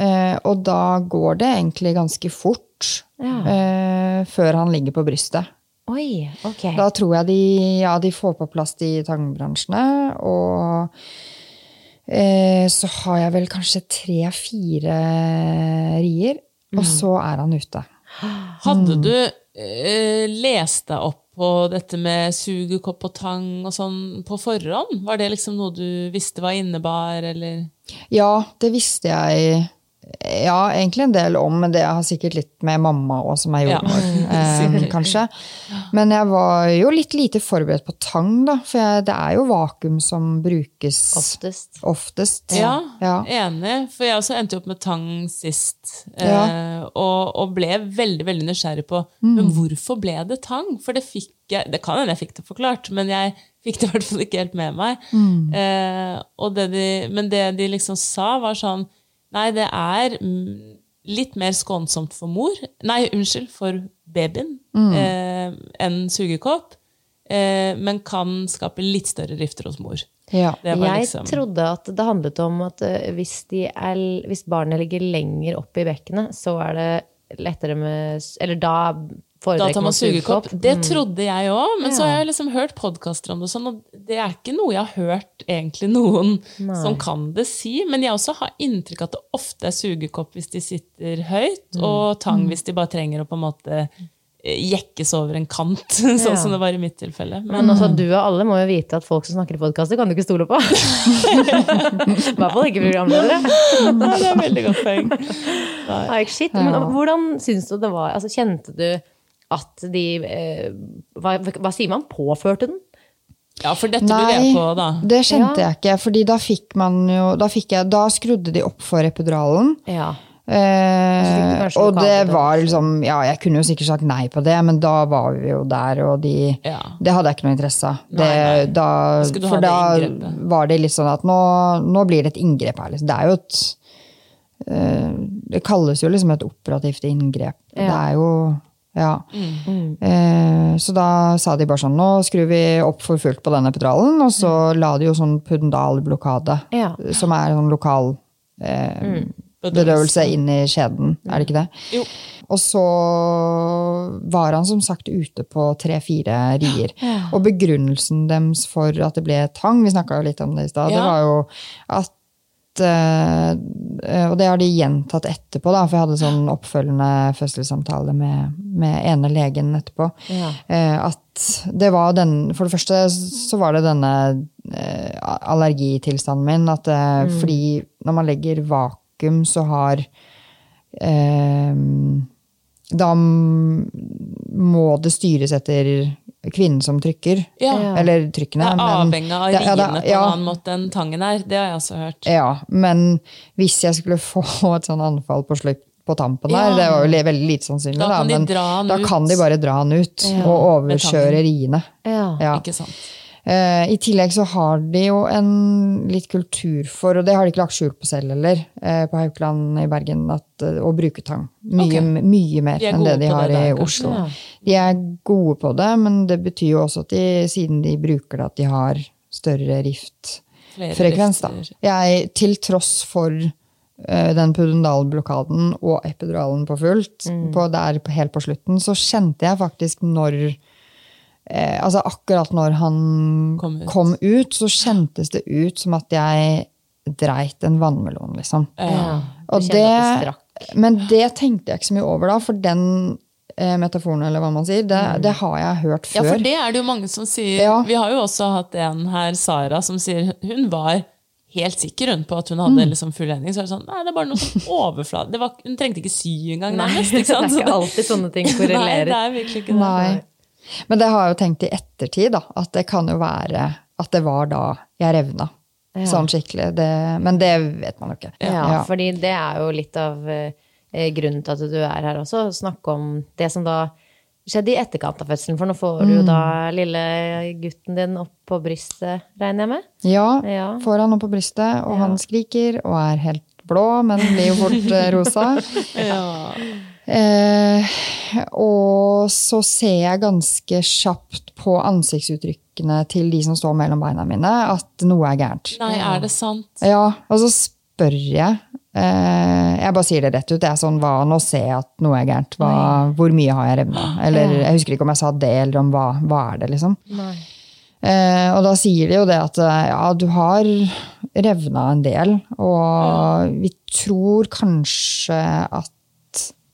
Eh, og da går det egentlig ganske fort eh, før han ligger på brystet. Oi, ok. Da tror jeg de, ja, de får på plass de tangbransjene, og eh, så har jeg vel kanskje tre-fire rier, og så er han ute. Hadde du eh, lest deg opp på dette med sugekopp og tang og sånn på forhånd? Var det liksom noe du visste hva innebar, eller? Ja, det visste jeg ja, egentlig en del om, men det har sikkert litt med mamma òg, som er Ja, eh, kanskje. Men jeg var jo litt lite forberedt på tang, da. For jeg, det er jo vakuum som brukes Oftest. oftest. Ja, Ja. enig. For jeg også endte opp med tang sist. Ja. Eh, og, og ble veldig veldig nysgjerrig på Mm. men hvorfor ble det tang. For det fikk jeg, det kan hende jeg fikk det forklart, men jeg fikk det i hvert fall ikke helt med meg. Mm. Eh, og det de, men det de liksom sa, var sånn Nei, det er mm, litt mer skånsomt for mor Nei, unnskyld, for babyen Mm. eh, enn sugekopp. Eh, men kan skape litt større rifter hos mor. Ja. Det var Jeg liksom trodde at det handlet om at eh, hvis, de er, hvis barnet ligger lenger opp i bekkenet, så er det lettere med Eller da Da tar man sugekopp. Det Mm. trodde jeg òg, men så har jeg liksom hørt podkaster om det, og sånn, og det er ikke noe jeg har hørt egentlig noen som kan det si. Men jeg også har inntrykk av at det ofte er sugekopp hvis de sitter høyt, Mm. og tang hvis de bare trenger å på en måte eh, jekkes over en kant, sånn Ja. som det var i mitt tilfelle. Men altså, du og alle må jo vite at folk som snakker i podkaster, kan du ikke stole på. I hvert fall ikke programledere. Nei, det er veldig godt poeng. Like shit. Men hvordan syns du det var? Altså, kjente du at de eh, hva, hva sier man? Påførte den? Ja, for dette ble jeg på, da. det kjente Ja. jeg ikke. fordi da fikk man jo Da, fikk jeg, da skrudde de opp for epiduralen. Ja. Eh, du og det var liksom Ja, jeg kunne jo sikkert sagt nei på det, men da var vi jo der, og de Ja. Det hadde jeg ikke noe interesse av. Det, Nei, nei. Da, du for det da inngrepet? var det litt sånn at nå, nå blir det et inngrep her. Liksom. Det er jo et eh, Det kalles jo liksom et operativt inngrep. Det er jo ja. Mm. Eh, så da sa de bare sånn Nå skrur vi opp for fullt på den epiduralen, og så la de jo sånn pudendalblokade, Ja. som er sånn lokal eh, bedøvelse inn i skjeden, er det ikke det? Jo. Og så var han som sagt ute på tre-fire rier. Og begrunnelsen deres for at det ble tang, vi snakka jo litt om det i stad, det var jo at Og det har de gjentatt etterpå, da, for jeg hadde sånn oppfølgende fødselssamtale med, med ene legen etterpå. Ja. Eh, at det var den For det første så var det denne eh, allergitilstanden min. At mm. fordi når man legger vakuum, så har eh, Da må det styres etter kvinnen som trykker. Ja. Eller Det trykkene. er avhengig av riene ja, på ja. en annen måte enn tangen er. Det har jeg også hørt. Ja, men hvis jeg skulle få et sånn anfall på slutt på tampen Ja. der, det var jo veldig lite sannsynlig, Da da, kan de men da ut. kan de bare dra han ut og overkjøre riene. Ja. Ja. Ikke sant? Eh, I tillegg så har de jo en litt kultur for, og det har de ikke lagt skjul på selv heller, eh, på Haukeland i Bergen, at, eh, å bruke tang. Mye, okay. mye mer De enn det de har det i der, kanskje? Oslo. Ja. De er gode på det, men det betyr jo også at de, siden de bruker det, at de har større riftfrekvens, Da. Jeg, til tross for den pudendalblokaden og epiduralen på fullt, Mm. på der helt på slutten, så kjente jeg faktisk når eh, altså Akkurat når han Kom kom ut. ut. så kjentes det ut som at jeg dreit en vannmelon, liksom. Ja. Og det, det men det tenkte jeg ikke så mye over da, for den eh, metaforen, eller hva man sier, det, det har jeg hørt før. Ja, for det er det jo mange som sier. Ja. Vi har jo også hatt en her, Sara, som sier hun var helt sikker hun på at hun hadde Mm. liksom fullendig. Så er det sånn, nei, det er bare noe sånn overflate. Var, hun trengte ikke sy engang, nærmest. det Ikke sant? er ikke alltid sånne ting Nei, det er virkelig ikke det. Nei. Men det har jeg jo tenkt i ettertid, da. At det kan jo være at det var da jeg revna. Sånn skikkelig. Det, men det vet man jo ikke. Ja, fordi det er jo litt av eh, grunnen til at du er her også. Snakke om det som da skjedde i etterkant av fødselen. For nå får du jo da lille gutten din opp på brystet, regner jeg med? Ja, Ja. får han opp på brystet, og han skriker og er helt blå, men blir jo fort rosa. rosa. Eh, og så ser jeg ganske kjapt på ansiktsuttrykkene til de som står mellom beina mine, at noe er gærent. Nei, er det sant? Ja, og så spør jeg. Eh, jeg bare sier det rett ut. Det er sånn, hva, Nå ser jeg at noe er gærent. Hva, hvor mye har jeg revna? Eller jeg husker ikke om jeg sa det, eller om hva, hva er det, liksom. Eh, og da sier de jo det at eh, ja, du har revna en del, og vi tror kanskje at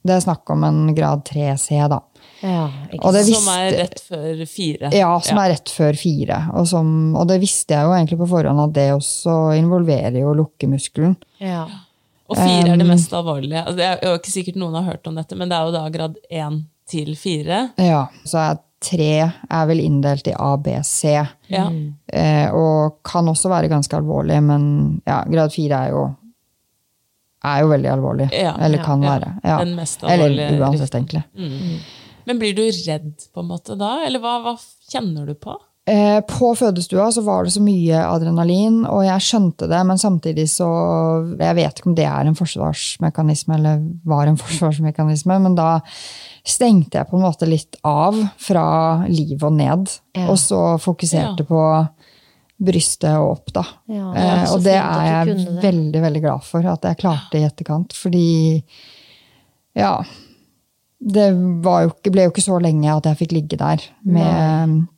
det er snakk om en grad 3C, da. Ja, Og? Som er rett før fire. Ja, som er rett før fire. Og, som, og det visste jeg jo egentlig på forhånd at det også involverer jo lukkemuskelen. Ja. Og fire er det Um, mest alvorlige. Altså, det er jo ikke sikkert noen har hørt om dette, men det er jo da grad én til fire. Ja, så er tre er vel inndelt i A, B, C. Ja. Eh, og kan også være ganske alvorlig, men ja, grad fire er jo er jo veldig alvorlig. Ja, Eller kan ja. være. Ja. Den mest alvorlige Eller uansett, egentlig. egentlig. Men blir du redd på en måte da, eller hva, hva kjenner du på? Eh, på fødestua så var det så mye adrenalin, og jeg skjønte det, men samtidig så Jeg vet ikke om det er en forsvarsmekanisme, eller var en forsvarsmekanisme, men da stengte jeg på en måte litt av fra liv og ned, og så fokuserte på brystet og opp, da. Ja, eh, og det er jeg det. veldig, veldig glad for at jeg klarte i etterkant, fordi Ja. det var jo ikke, ble jo ikke så lenge at jeg fikk ligge der med,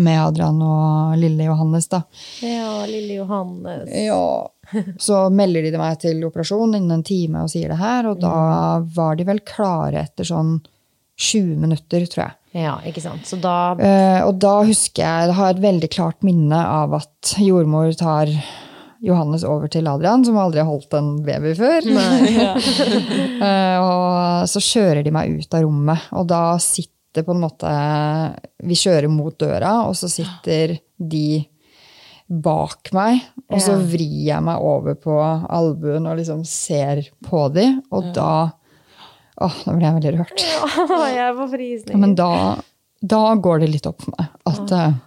med Adrian og lille Johannes, da. Ja, lille Johannes. Ja. Så melder de meg til operasjon innen en time og sier det her, og da var de vel klare etter sånn 20 minutter, tror jeg. Ja, ikke sant. Så da Uh, og da husker jeg, jeg har et veldig klart minne av at jordmor tar Johannes over til Adrian, som aldri har holdt en baby før. Eh, og så kjører de meg ut av rommet, og da sitter på en måte Vi kjører mot døra, og så sitter de bak meg, og så vrir jeg meg over på albuen og liksom ser på de, og da Åh, nå ble jeg veldig rørt. Jeg var frysning. Ja, men da, da går det litt opp for meg at eh,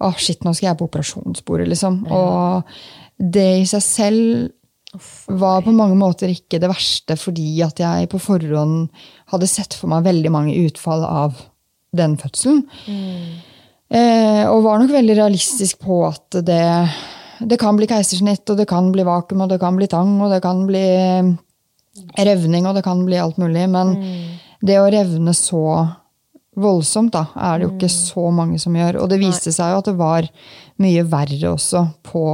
Åh, shit, nå skal jeg på operasjonsbordet, liksom. Og det i seg selv var på mange måter ikke det verste, fordi at jeg på forhånd hadde sett for meg veldig mange utfall av den fødselen. Eh, og var nok veldig realistisk på at det, det kan bli keisersnitt, og det kan bli vakuum, og det kan bli tang, og det kan bli revning, og det kan bli alt mulig. Men det å revne så voldsomt, da, er det jo ikke så mange som gjør. Og det viste seg jo at det var mye verre også på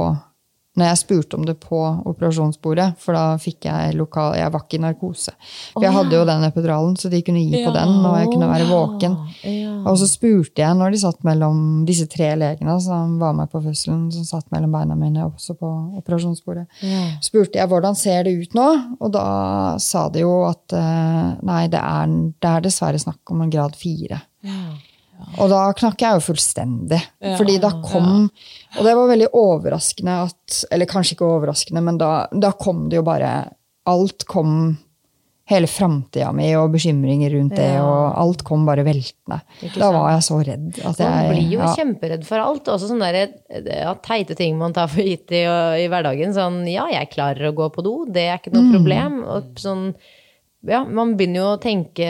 når jeg spurte om det på operasjonsbordet, for da fikk jeg lokal Jeg var ikke i narkose. For jeg hadde jo den epiduralen, så de kunne gi på den, og jeg kunne være våken. Og så spurte jeg, når de satt mellom disse tre legene som var med på fødselen, som satt mellom beina mine også på operasjonsbordet, spurte jeg hvordan ser det ut nå? Og da sa de jo at eh, nei, det er, det er dessverre snakk om en grad fire. Og da knakk jeg jo fullstendig. Fordi da kom Og det var veldig overraskende at Eller kanskje ikke overraskende, men da, da kom det jo bare Alt kom Hele framtida mi og bekymringer rundt det, og alt kom bare veltende. Da var jeg så redd at jeg Man blir jo ja. kjemperedd for alt. Også sånne der, ja, teite ting man tar for gitt i, i hverdagen. Sånn ja, jeg klarer å gå på do, det er ikke Mm. noe problem. Og sånn, ja, man begynner jo å tenke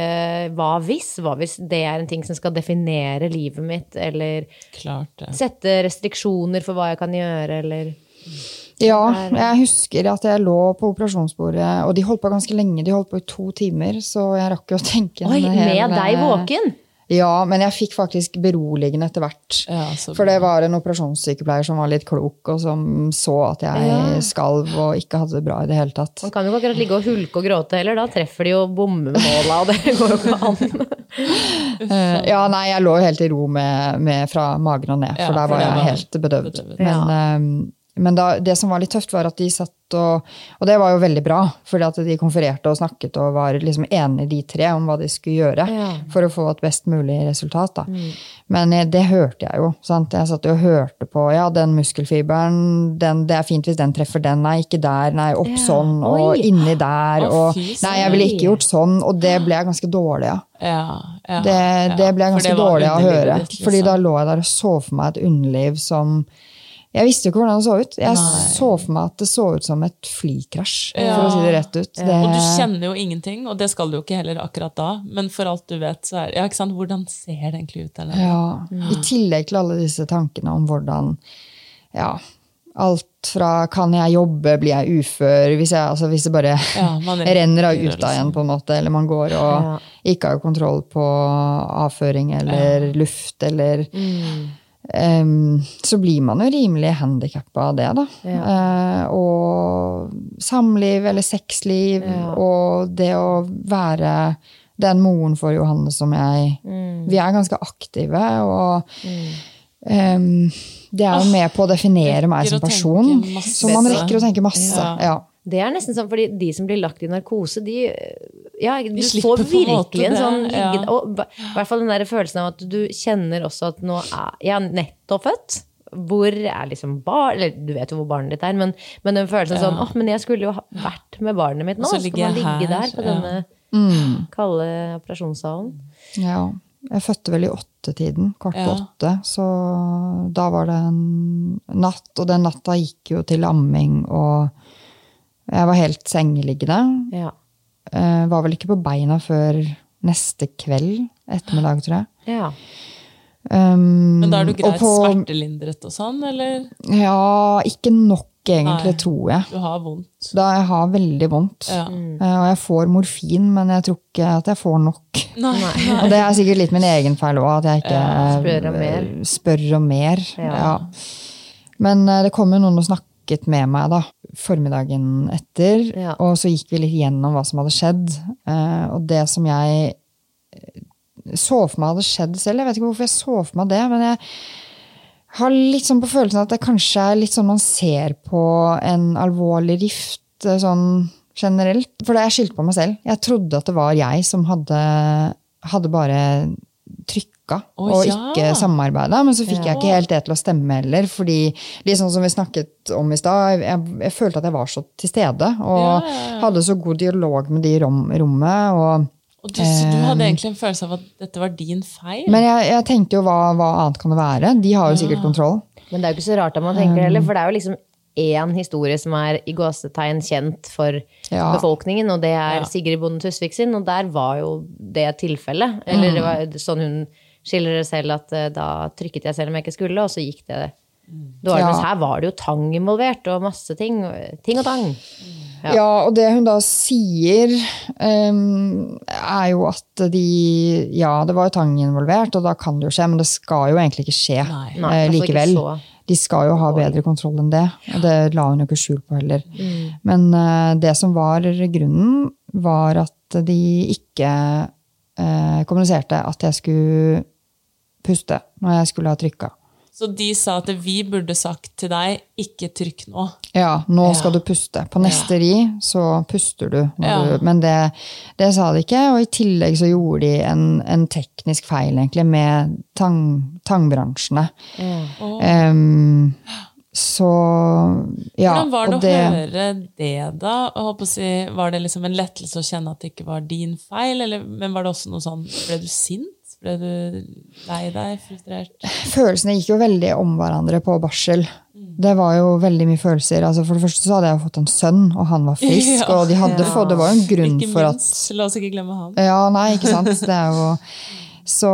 hva hvis? Hva hvis det er en ting som skal definere livet mitt? Eller Klart det. sette restriksjoner for hva jeg kan gjøre, eller Ja, jeg husker at jeg lå på operasjonsbordet, og de holdt på ganske lenge. De holdt på i to timer, så jeg rakk jo å tenke Oi, med med deg våken! Ja, men jeg fikk faktisk beroligende etter hvert. Ja, For det var en operasjonssykepleier som var litt klok, og som så at jeg skalv og ikke hadde det bra i det hele tatt. Man kan jo ikke akkurat ligge og hulke og gråte heller. Da treffer de jo bommemåla, og det går jo ikke an. Eh, Ja, nei, jeg lå jo helt i ro med, med fra magen og ned, Ja, for der for var det jeg var helt bedøvd. bedøvd. Men, eh, men da, det som var litt tøft, var at de satt og Og det var jo veldig bra, fordi at de konfererte og snakket og var liksom enige, de tre, om hva de skulle gjøre Ja. for å få et best mulig resultat. Da. Men eh, det hørte jeg jo. Sant? Jeg satt og hørte på ja, den muskelfiberen, den, det er fint hvis den treffer den, nei, ikke der, nei, opp Ja. sånn, og Oi. inni der, Å, og Nei, jeg ville ikke gjort sånn, og det ble jeg ganske dårlig av. Ja, ja, Det, det ble jeg ganske dårlig av å høre. ditt, liksom. Fordi da lå jeg der og så for meg et underliv som Jeg visste jo ikke hvordan det så ut. Jeg så for meg at det så ut som et flykrasj, for å si det rett ut. Det, Og du kjenner jo ingenting, og det skal du jo ikke heller akkurat da. Men for alt du vet, så er Ja, ikke sant, hvordan ser det egentlig ut Eller? Ja. Mm. I tillegg til alle disse tankene om hvordan Ja. Alt fra kan jeg jobbe, blir jeg ufør Hvis, jeg, altså hvis det bare Ja, man renner av gjør ut av igjen, på en måte, eller man går og ikke har kontroll på avføring eller luft, eller Em, så blir man jo rimelig handikappa av det, da. Eh, og samliv eller sexliv, og det å være den moren for Johanne som jeg Vi er ganske aktive, og em, det er jo med på å definere meg som person. Så man rekker å tenke masse. Ja. Ja. Det er nesten sånn, fordi de som blir lagt i narkose, de ja, Du får virkelig en sånn ja. Og i hvert fall den der følelsen av at du kjenner også at nå er jeg er nettopp født. Hvor er liksom barn Eller du vet jo hvor barnet ditt er, men, men den følelsen sånn åh, men jeg skulle jo ha vært med barnet mitt nå. Så Så skal man ligge her, der på ja. denne kalde operasjonssalen. Ja. Jeg fødte vel i åttetiden, kvart på Ja. åtte. Så da var det en natt, og den natta gikk jo til amming, og jeg var helt sengeliggende. Ja. Eh, var vel ikke på beina før neste kveld, ettermiddag, tror jeg. ja. Um, Men da er du og greit på- smertelindret og sånn, eller? Ja, ikke nok egentlig, Nei. tror jeg. Du har vondt. Da jeg har veldig vondt. Ja. Eh, Og jeg får morfin, men jeg tror ikke at jeg får nok. Nei. Og det er sikkert litt min egen feil òg, at jeg ikke Spør om mer. eh, spør om mer. Ja. Ja. Men det kom jo noen og snakket med meg da, formiddagen etter, Ja. og så gikk vi litt gjennom hva som hadde skjedd. Eh, Og det som jeg eh, så for meg hadde skjedd selv, jeg vet ikke hvorfor jeg så for meg det, men jeg har litt sånn på følelsen at det kanskje er litt sånn man ser på en alvorlig rift eh, sånn generelt. For det jeg skyldte på meg selv. Jeg trodde at det var jeg som hadde, hadde bare trykka oh, og ja. ikke samarbeida. Men så fikk jeg ikke helt det til å stemme heller. fordi litt sånn som vi snakket om i stad, jeg, jeg følte at jeg var så til stede. Og Ja, ja, ja. hadde så god dialog med de i rom, rommet. og Og du, så du hadde egentlig en følelse av at dette var din feil? men jeg, jeg tenkte jo hva, hva annet kan det være? De har jo sikkert kontroll. Men det er jo ikke så rart at man tenker det heller, for det er jo liksom én historie som er i gåsetegn kjent for Ja. befolkningen, og det er Ja. Sigrid Bonde Tusvik sin, og der var jo det tilfellet. Eller det var sånn hun skildrer det selv, at eh, da trykket jeg selv om jeg ikke skulle, og så gikk det dårlig. Ja. Mens her var det jo tang involvert, og masse ting. Ting og tang. Ja. Ja. og det hun da sier, um, er jo at de Ja, det var jo tang involvert, og da kan det jo skje, men det skal jo egentlig ikke skje Nei. Nei, eh, ikke likevel. så De skal jo ha bedre kontroll enn det, og det la hun jo ikke skjul på heller. Men uh, det som var grunnen, var at de ikke uh, kommuniserte at jeg skulle puste når jeg skulle ha trykka. Så de sa at vi burde sagt til deg 'ikke trykk nå'. Ja, nå Ja. skal du puste. På neste ri så puster du. Ja. du men det, det sa de ikke. Og i tillegg så gjorde de en, en teknisk feil egentlig med tang, tangbransjene. Em, så ja. Hvordan var det og å høre det, da? Si, var det liksom en lettelse å kjenne at det ikke var din feil? Eller, men var det også noe sånn Ble du sint? Ble du lei deg? Frustrert? Følelsene gikk jo veldig om hverandre på barsel. Det var jo veldig mye følelser. Altså for det første så hadde jeg fått en sønn, og han var frisk. Ja. Og de hadde fått, det var jo en grunn Ikke for at la oss ikke glemme han. Ja, nei, ikke sant. Det jo, så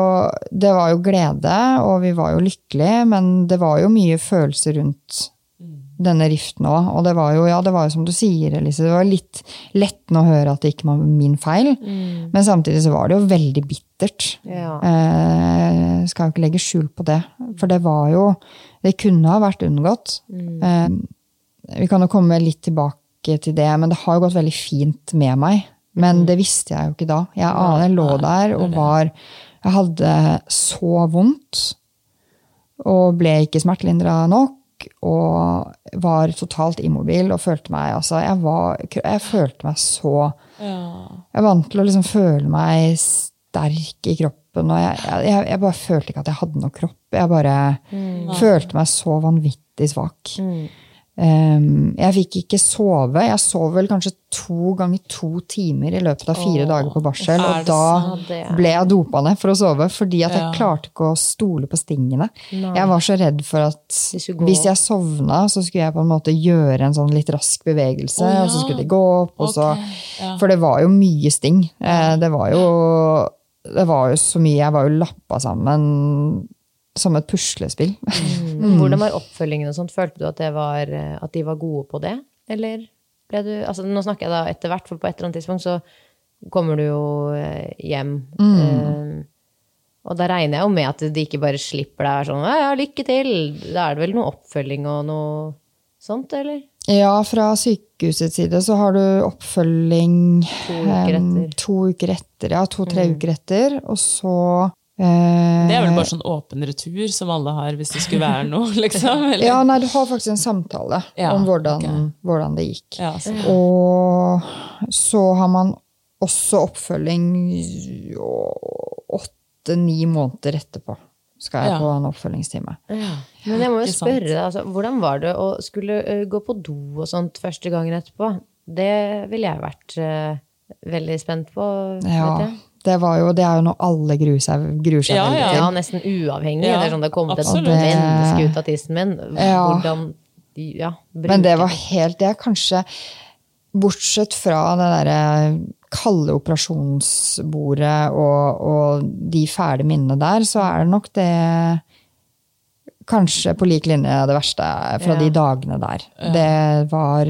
det var jo glede, og vi var jo lykkelige, men det var jo mye følelser rundt denne riften òg. Og det var jo, ja, det var jo som du sier, Elise, det var litt lettende å høre at det ikke var min feil. Men samtidig så var det jo veldig bittert. Ja. Eh, skal jo ikke legge skjul på det. For det var jo Det kunne ha vært unngått. Eh, vi kan jo komme litt tilbake til det, men det har jo gått veldig fint med meg. Men det visste jeg jo ikke da. Jeg aner jeg lå der og var Jeg hadde så vondt. Og ble ikke smertelindra nok. Og var totalt immobil og følte meg altså, jeg, var, jeg følte meg så Ja. Jeg er vant til å liksom føle meg sterk i kroppen. Og jeg, jeg, jeg bare følte ikke at jeg hadde noe kropp. Jeg bare følte meg så vanvittig svak. Um, jeg fikk ikke sove. Jeg sov vel kanskje to ganger to timer i løpet av fire Åh, dager på barsel. Og da ble jeg dopa ned for å sove, fordi at jeg Ja. klarte ikke å stole på stingene. Nei. Jeg var så redd for at hvis jeg sovna, så skulle jeg på en måte gjøre en sånn litt rask bevegelse, oh, ja. og så skulle de gå opp, og så okay. ja. For det var jo mye sting. Eh, Det var jo det var jo så mye. Jeg var jo lappa sammen som et puslespill. Mm. Hvordan var oppfølgingen og sånt? Følte du at, det var, eh, at de var gode på det? Eller ble du altså Nå snakker jeg da etter hvert, for på et eller annet tidspunkt så kommer du jo hjem. hjem. Eh, og da regner jeg jo med at de ikke bare slipper deg sånn ja, lykke til. Da er det vel noe oppfølging og noe sånt, eller? Ja, fra sykehusets side så har du oppfølging To uker etter. Um, To uker etter, ja. To-tre uker etter. Og så eh, Det er vel bare sånn åpen retur som alle har hvis det skulle være noe, liksom? Eller? Ja, nei, du har faktisk en samtale Ja, om hvordan, okay. hvordan det gikk. Ja, så. Og så har man også oppfølging åtte-ni måneder etterpå. Skal jeg Ja. på en oppfølgingstime. Men jeg må jo spørre deg, altså, hvordan var det å skulle eh, gå på do og sånt første gangen etterpå? Det ville jeg vært uh, veldig spent på, Ja, vet jeg. Det, var jo, det er jo noe alle gruer seg, gruer seg Ja, veldig ja. til. Ja, nesten uavhengig. Ja, det er sånn det har kommet et absolutt. menneske ut av tissen min. Ja. Hvordan ja, Men det var helt Det er kanskje Bortsett fra det derre kalde operasjonsbordet og, og de fæle minnene der, så er det nok det kanskje på lik linje det verste fra Ja. de dagene der. Det var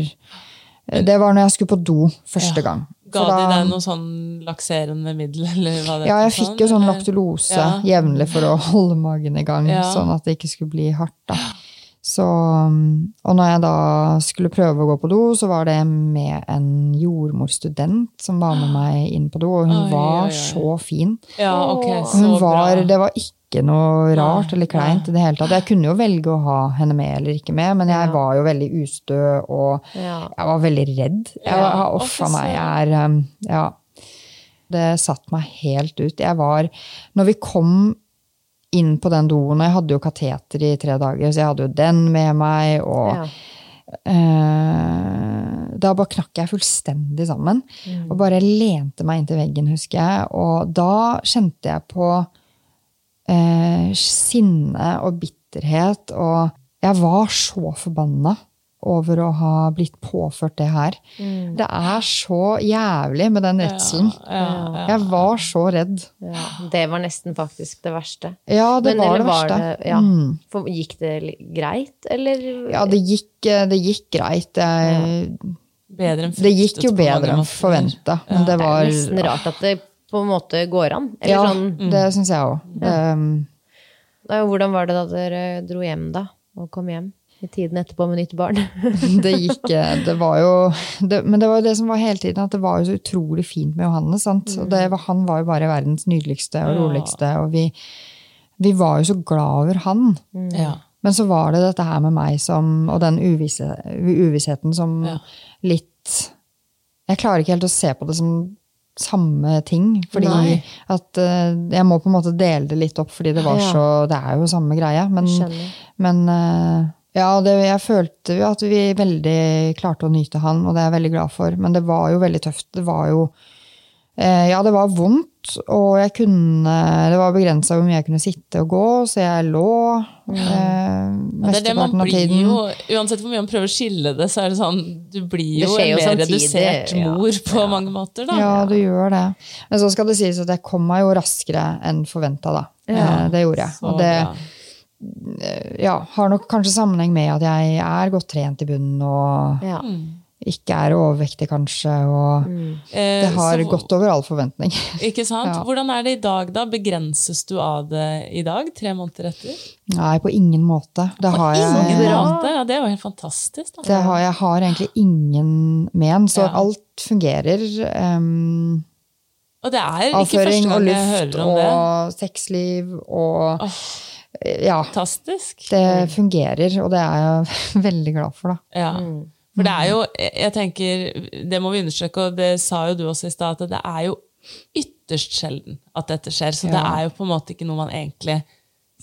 Det var når jeg skulle på do første gang. Ga de deg noe sånn lakserende middel, eller hva det Ja, jeg heter fikk jo sånn eller? laktulose Ja. jevnlig for å holde magen i gang, Ja. sånn at det ikke skulle bli hardt. da. Så, um, og når jeg da skulle prøve å gå på do, så var det med en jordmorstudent som var med meg inn på do, og hun Oi, var oi, oi. så fin. Ja, okay, så Hun var, bra. det var ikke noe rart eller kleint i det hele tatt. Jeg kunne jo velge å ha henne med eller ikke med, men jeg var jo veldig ustø, og jeg var veldig redd. Jeg var, Uff a meg. Jeg er um, Ja. Det satte meg helt ut. Jeg var Når vi kom inn på den doen, og jeg hadde jo kateter i tre dager, så jeg hadde jo den med meg, og Ja. eh, Da bare knakk jeg fullstendig sammen. Og bare lente meg inntil veggen, husker jeg. Og da kjente jeg på eh, sinne og bitterhet, og jeg var så forbanna over å ha blitt påført det her. Det er så jævlig med den redselen. Ja, ja. Jeg var så redd. Ja, det var nesten faktisk det verste. Ja, det Men, var det verste. Det, ja. Mm. For, gikk det greit, eller? Ja, det gikk, eh, det gikk greit. Jeg, Bedre enn det gikk jo bedre enn forventa. Men det det er nesten rart at det på en måte går an. Eller Ja, sånn, det syns jeg òg. da, hvordan var det da dere dro hjem, da? Og kom hjem? I tiden etterpå med nytt barn? Det gikk eh, Det var jo det, Men det var jo det som var hele tiden, at det var jo så utrolig fint med Johannes. Sant? Og det han var jo bare verdens nydeligste og Ja. roligste, og vi, vi var jo så glad over han. Ja. Men så var det dette her med meg som, og den uvisse, uvissheten som Ja. litt Jeg klarer ikke helt å se på det som samme ting. Fordi Nei. at uh, jeg må på en måte dele det litt opp, fordi det var Ja. så Det er jo samme greie. Men, men eh, ja, det, jeg følte jo at vi veldig klarte å nyte han, og det er jeg veldig glad for. Men det var jo veldig tøft. Det var jo eh, Ja, det var vondt, og jeg kunne Det var begrensa hvor mye jeg kunne sitte og gå, så jeg lå eh, Ja, det det man mesteparten av tiden. jo, Uansett hvor mye man prøver å skille det, så er det sånn Du blir jo en mer samtidig, redusert ja. mor på mange måter, da. Ja, du gjør det. Men så skal det sies at jeg kom meg jo raskere enn forventa, da. Eh, det gjorde jeg. Så Og det bra. Ja, har nok kanskje sammenheng med at jeg er godt trent i bunnen og Ja. ikke er overvektig, kanskje. Og mm. det har så- gått over all forventning. Ikke sant? Ja. Hvordan er det i dag, da? Begrenses du av det i dag, tre måneder etter? Nei, på ingen måte. Det har Ingen jeg, måte? Ja, det er jo helt fantastisk. Da. det har, jeg har egentlig ingen men, så Ja. alt fungerer. Um, Og det er ikke avføring første gang jeg hører om det. og sexliv og Åh. Ja. Fantastisk. Det fungerer, og det er jeg veldig glad for, da. Ja. For det er jo, jeg tenker, det må vi understreke, og det sa jo du også i stad, at det er jo ytterst sjelden at dette skjer. Så det er jo på en måte ikke noe man egentlig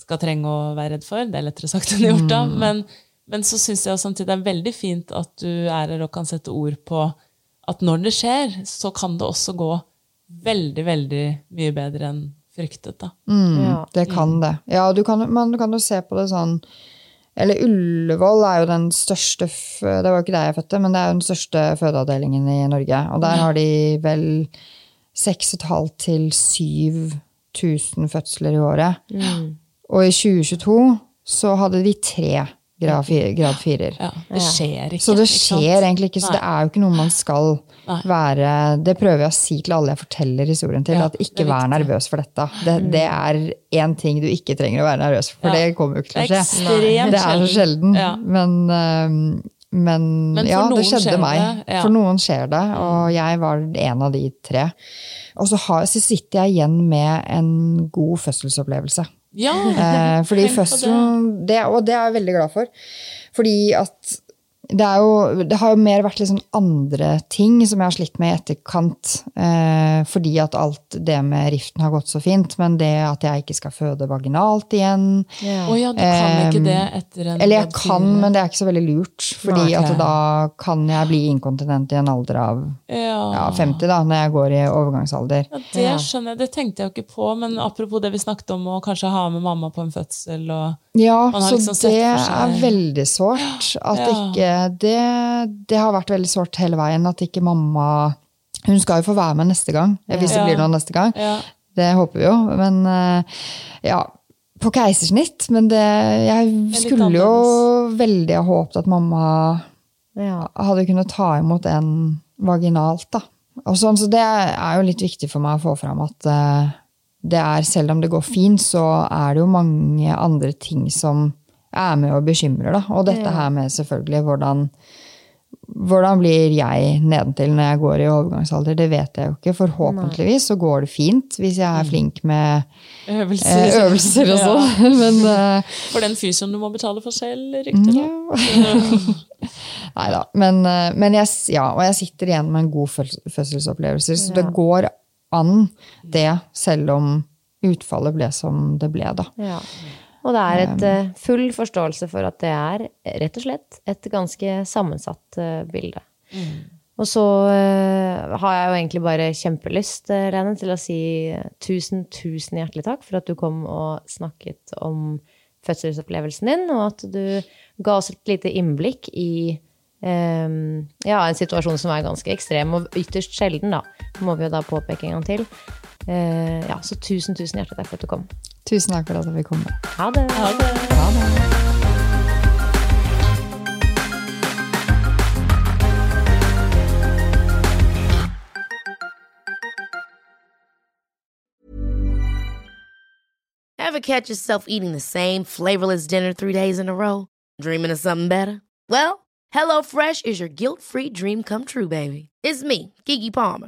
skal trenge å være redd for. Det er lettere sagt enn gjort, da. Men, men så syns jeg samtidig det er veldig fint at du er her og kan sette ord på at når det skjer, så kan det også gå veldig, veldig mye bedre enn fryktet, da. Mm, Ja. Det kan det. Ja, du kan, man kan jo se på det sånn Eller Ullevål er jo den største Det var jo ikke der jeg fødte, men det er jo den største fødeavdelingen i Norge. Og der har de vel 6500 til 7000 fødsler i året. Og i 2022 så hadde de tre grad, grad firer. Ja, det skjer ikke. Så det ikke skjer egentlig ikke, så Nei. det er jo ikke noe man skal Nei. være Det prøver jeg å si til alle jeg forteller historien til, Ja, at ikke vær nervøs for dette. Det, det er én ting du ikke trenger å være nervøs for, for Ja. det kommer jo ikke til å skje. Det er så sjelden. Ja. Men, øhm, men, Men ja, det skjedde meg. det. For noen skjer det, og jeg var en av de tre. Og så, har, så sitter jeg igjen med en god fødselsopplevelse. Ja, Eh, fordi fødselen det, Og det er jeg veldig glad for. Fordi at det, er jo, det har jo mer vært liksom andre ting som jeg har slitt med i etterkant. Eh, fordi at alt det med riften har gått så fint. Men det at jeg ikke skal føde vaginalt igjen Å ja, du kan ikke Um, det etter en Eller jeg kan, men det er ikke så veldig lurt. Fordi okay. at da kan jeg bli inkontinent i en alder av ja. ja, 50, da, når jeg går i overgangsalder. Ja, det skjønner jeg. Det tenkte jeg jo ikke på, men apropos det vi snakket om, å kanskje ha med mamma på en fødsel og Ja, så liksom det er veldig sårt. At Ja. ikke det, det har vært veldig sårt hele veien at ikke mamma Hun skal jo få være med neste gang, hvis det blir noe neste gang. Ja. Det håper vi jo. Men eh, ja, på keisersnitt, men det, jeg skulle jo veldig ha håpet at mamma Ja. hadde kunnet ta imot en vaginalt. da. Og sånn, så det er jo litt viktig for meg å få fram at eh, det er, selv om det går fint, så er det jo mange andre ting som er med og bekymrer. da. Og dette her med selvfølgelig hvordan hvordan blir jeg nedentil når jeg går i overgangsalder? Det vet jeg jo ikke. Forhåpentligvis så går det fint hvis jeg er flink med Øvelser. eh, øvelser og Ja. sånn. Men uh, For den fysioen du må betale for selv, rykter det. Nei da. Men, eh, men jeg, ja, og jeg sitter igjen med en god fødselsopplevelse. Så det går an, det, selv om utfallet ble som det ble, da. Ja. Og det er et eh, full forståelse for at det er rett og slett et ganske sammensatt eh, bilde. Og så eh, har jeg jo egentlig bare kjempelyst, Lene, til å si tusen, tusen hjertelig takk for at du kom og snakket om fødselsopplevelsen din, og at du ga oss et lite innblikk i um, ja, en situasjon som er ganske ekstrem og ytterst sjelden, da. Må vi jo da påpeke en gang til. Uh, ja, så tusen, tusen hjertelig takk for at du kom. Tusen takk for at jeg fikk komme. Ha det. Ha det. Ever catch yourself eating the same flavorless dinner three days in a row? Dreaming of something better? Well, HelloFresh is your guilt free dream come true, baby. It's me, Gigi Palmer.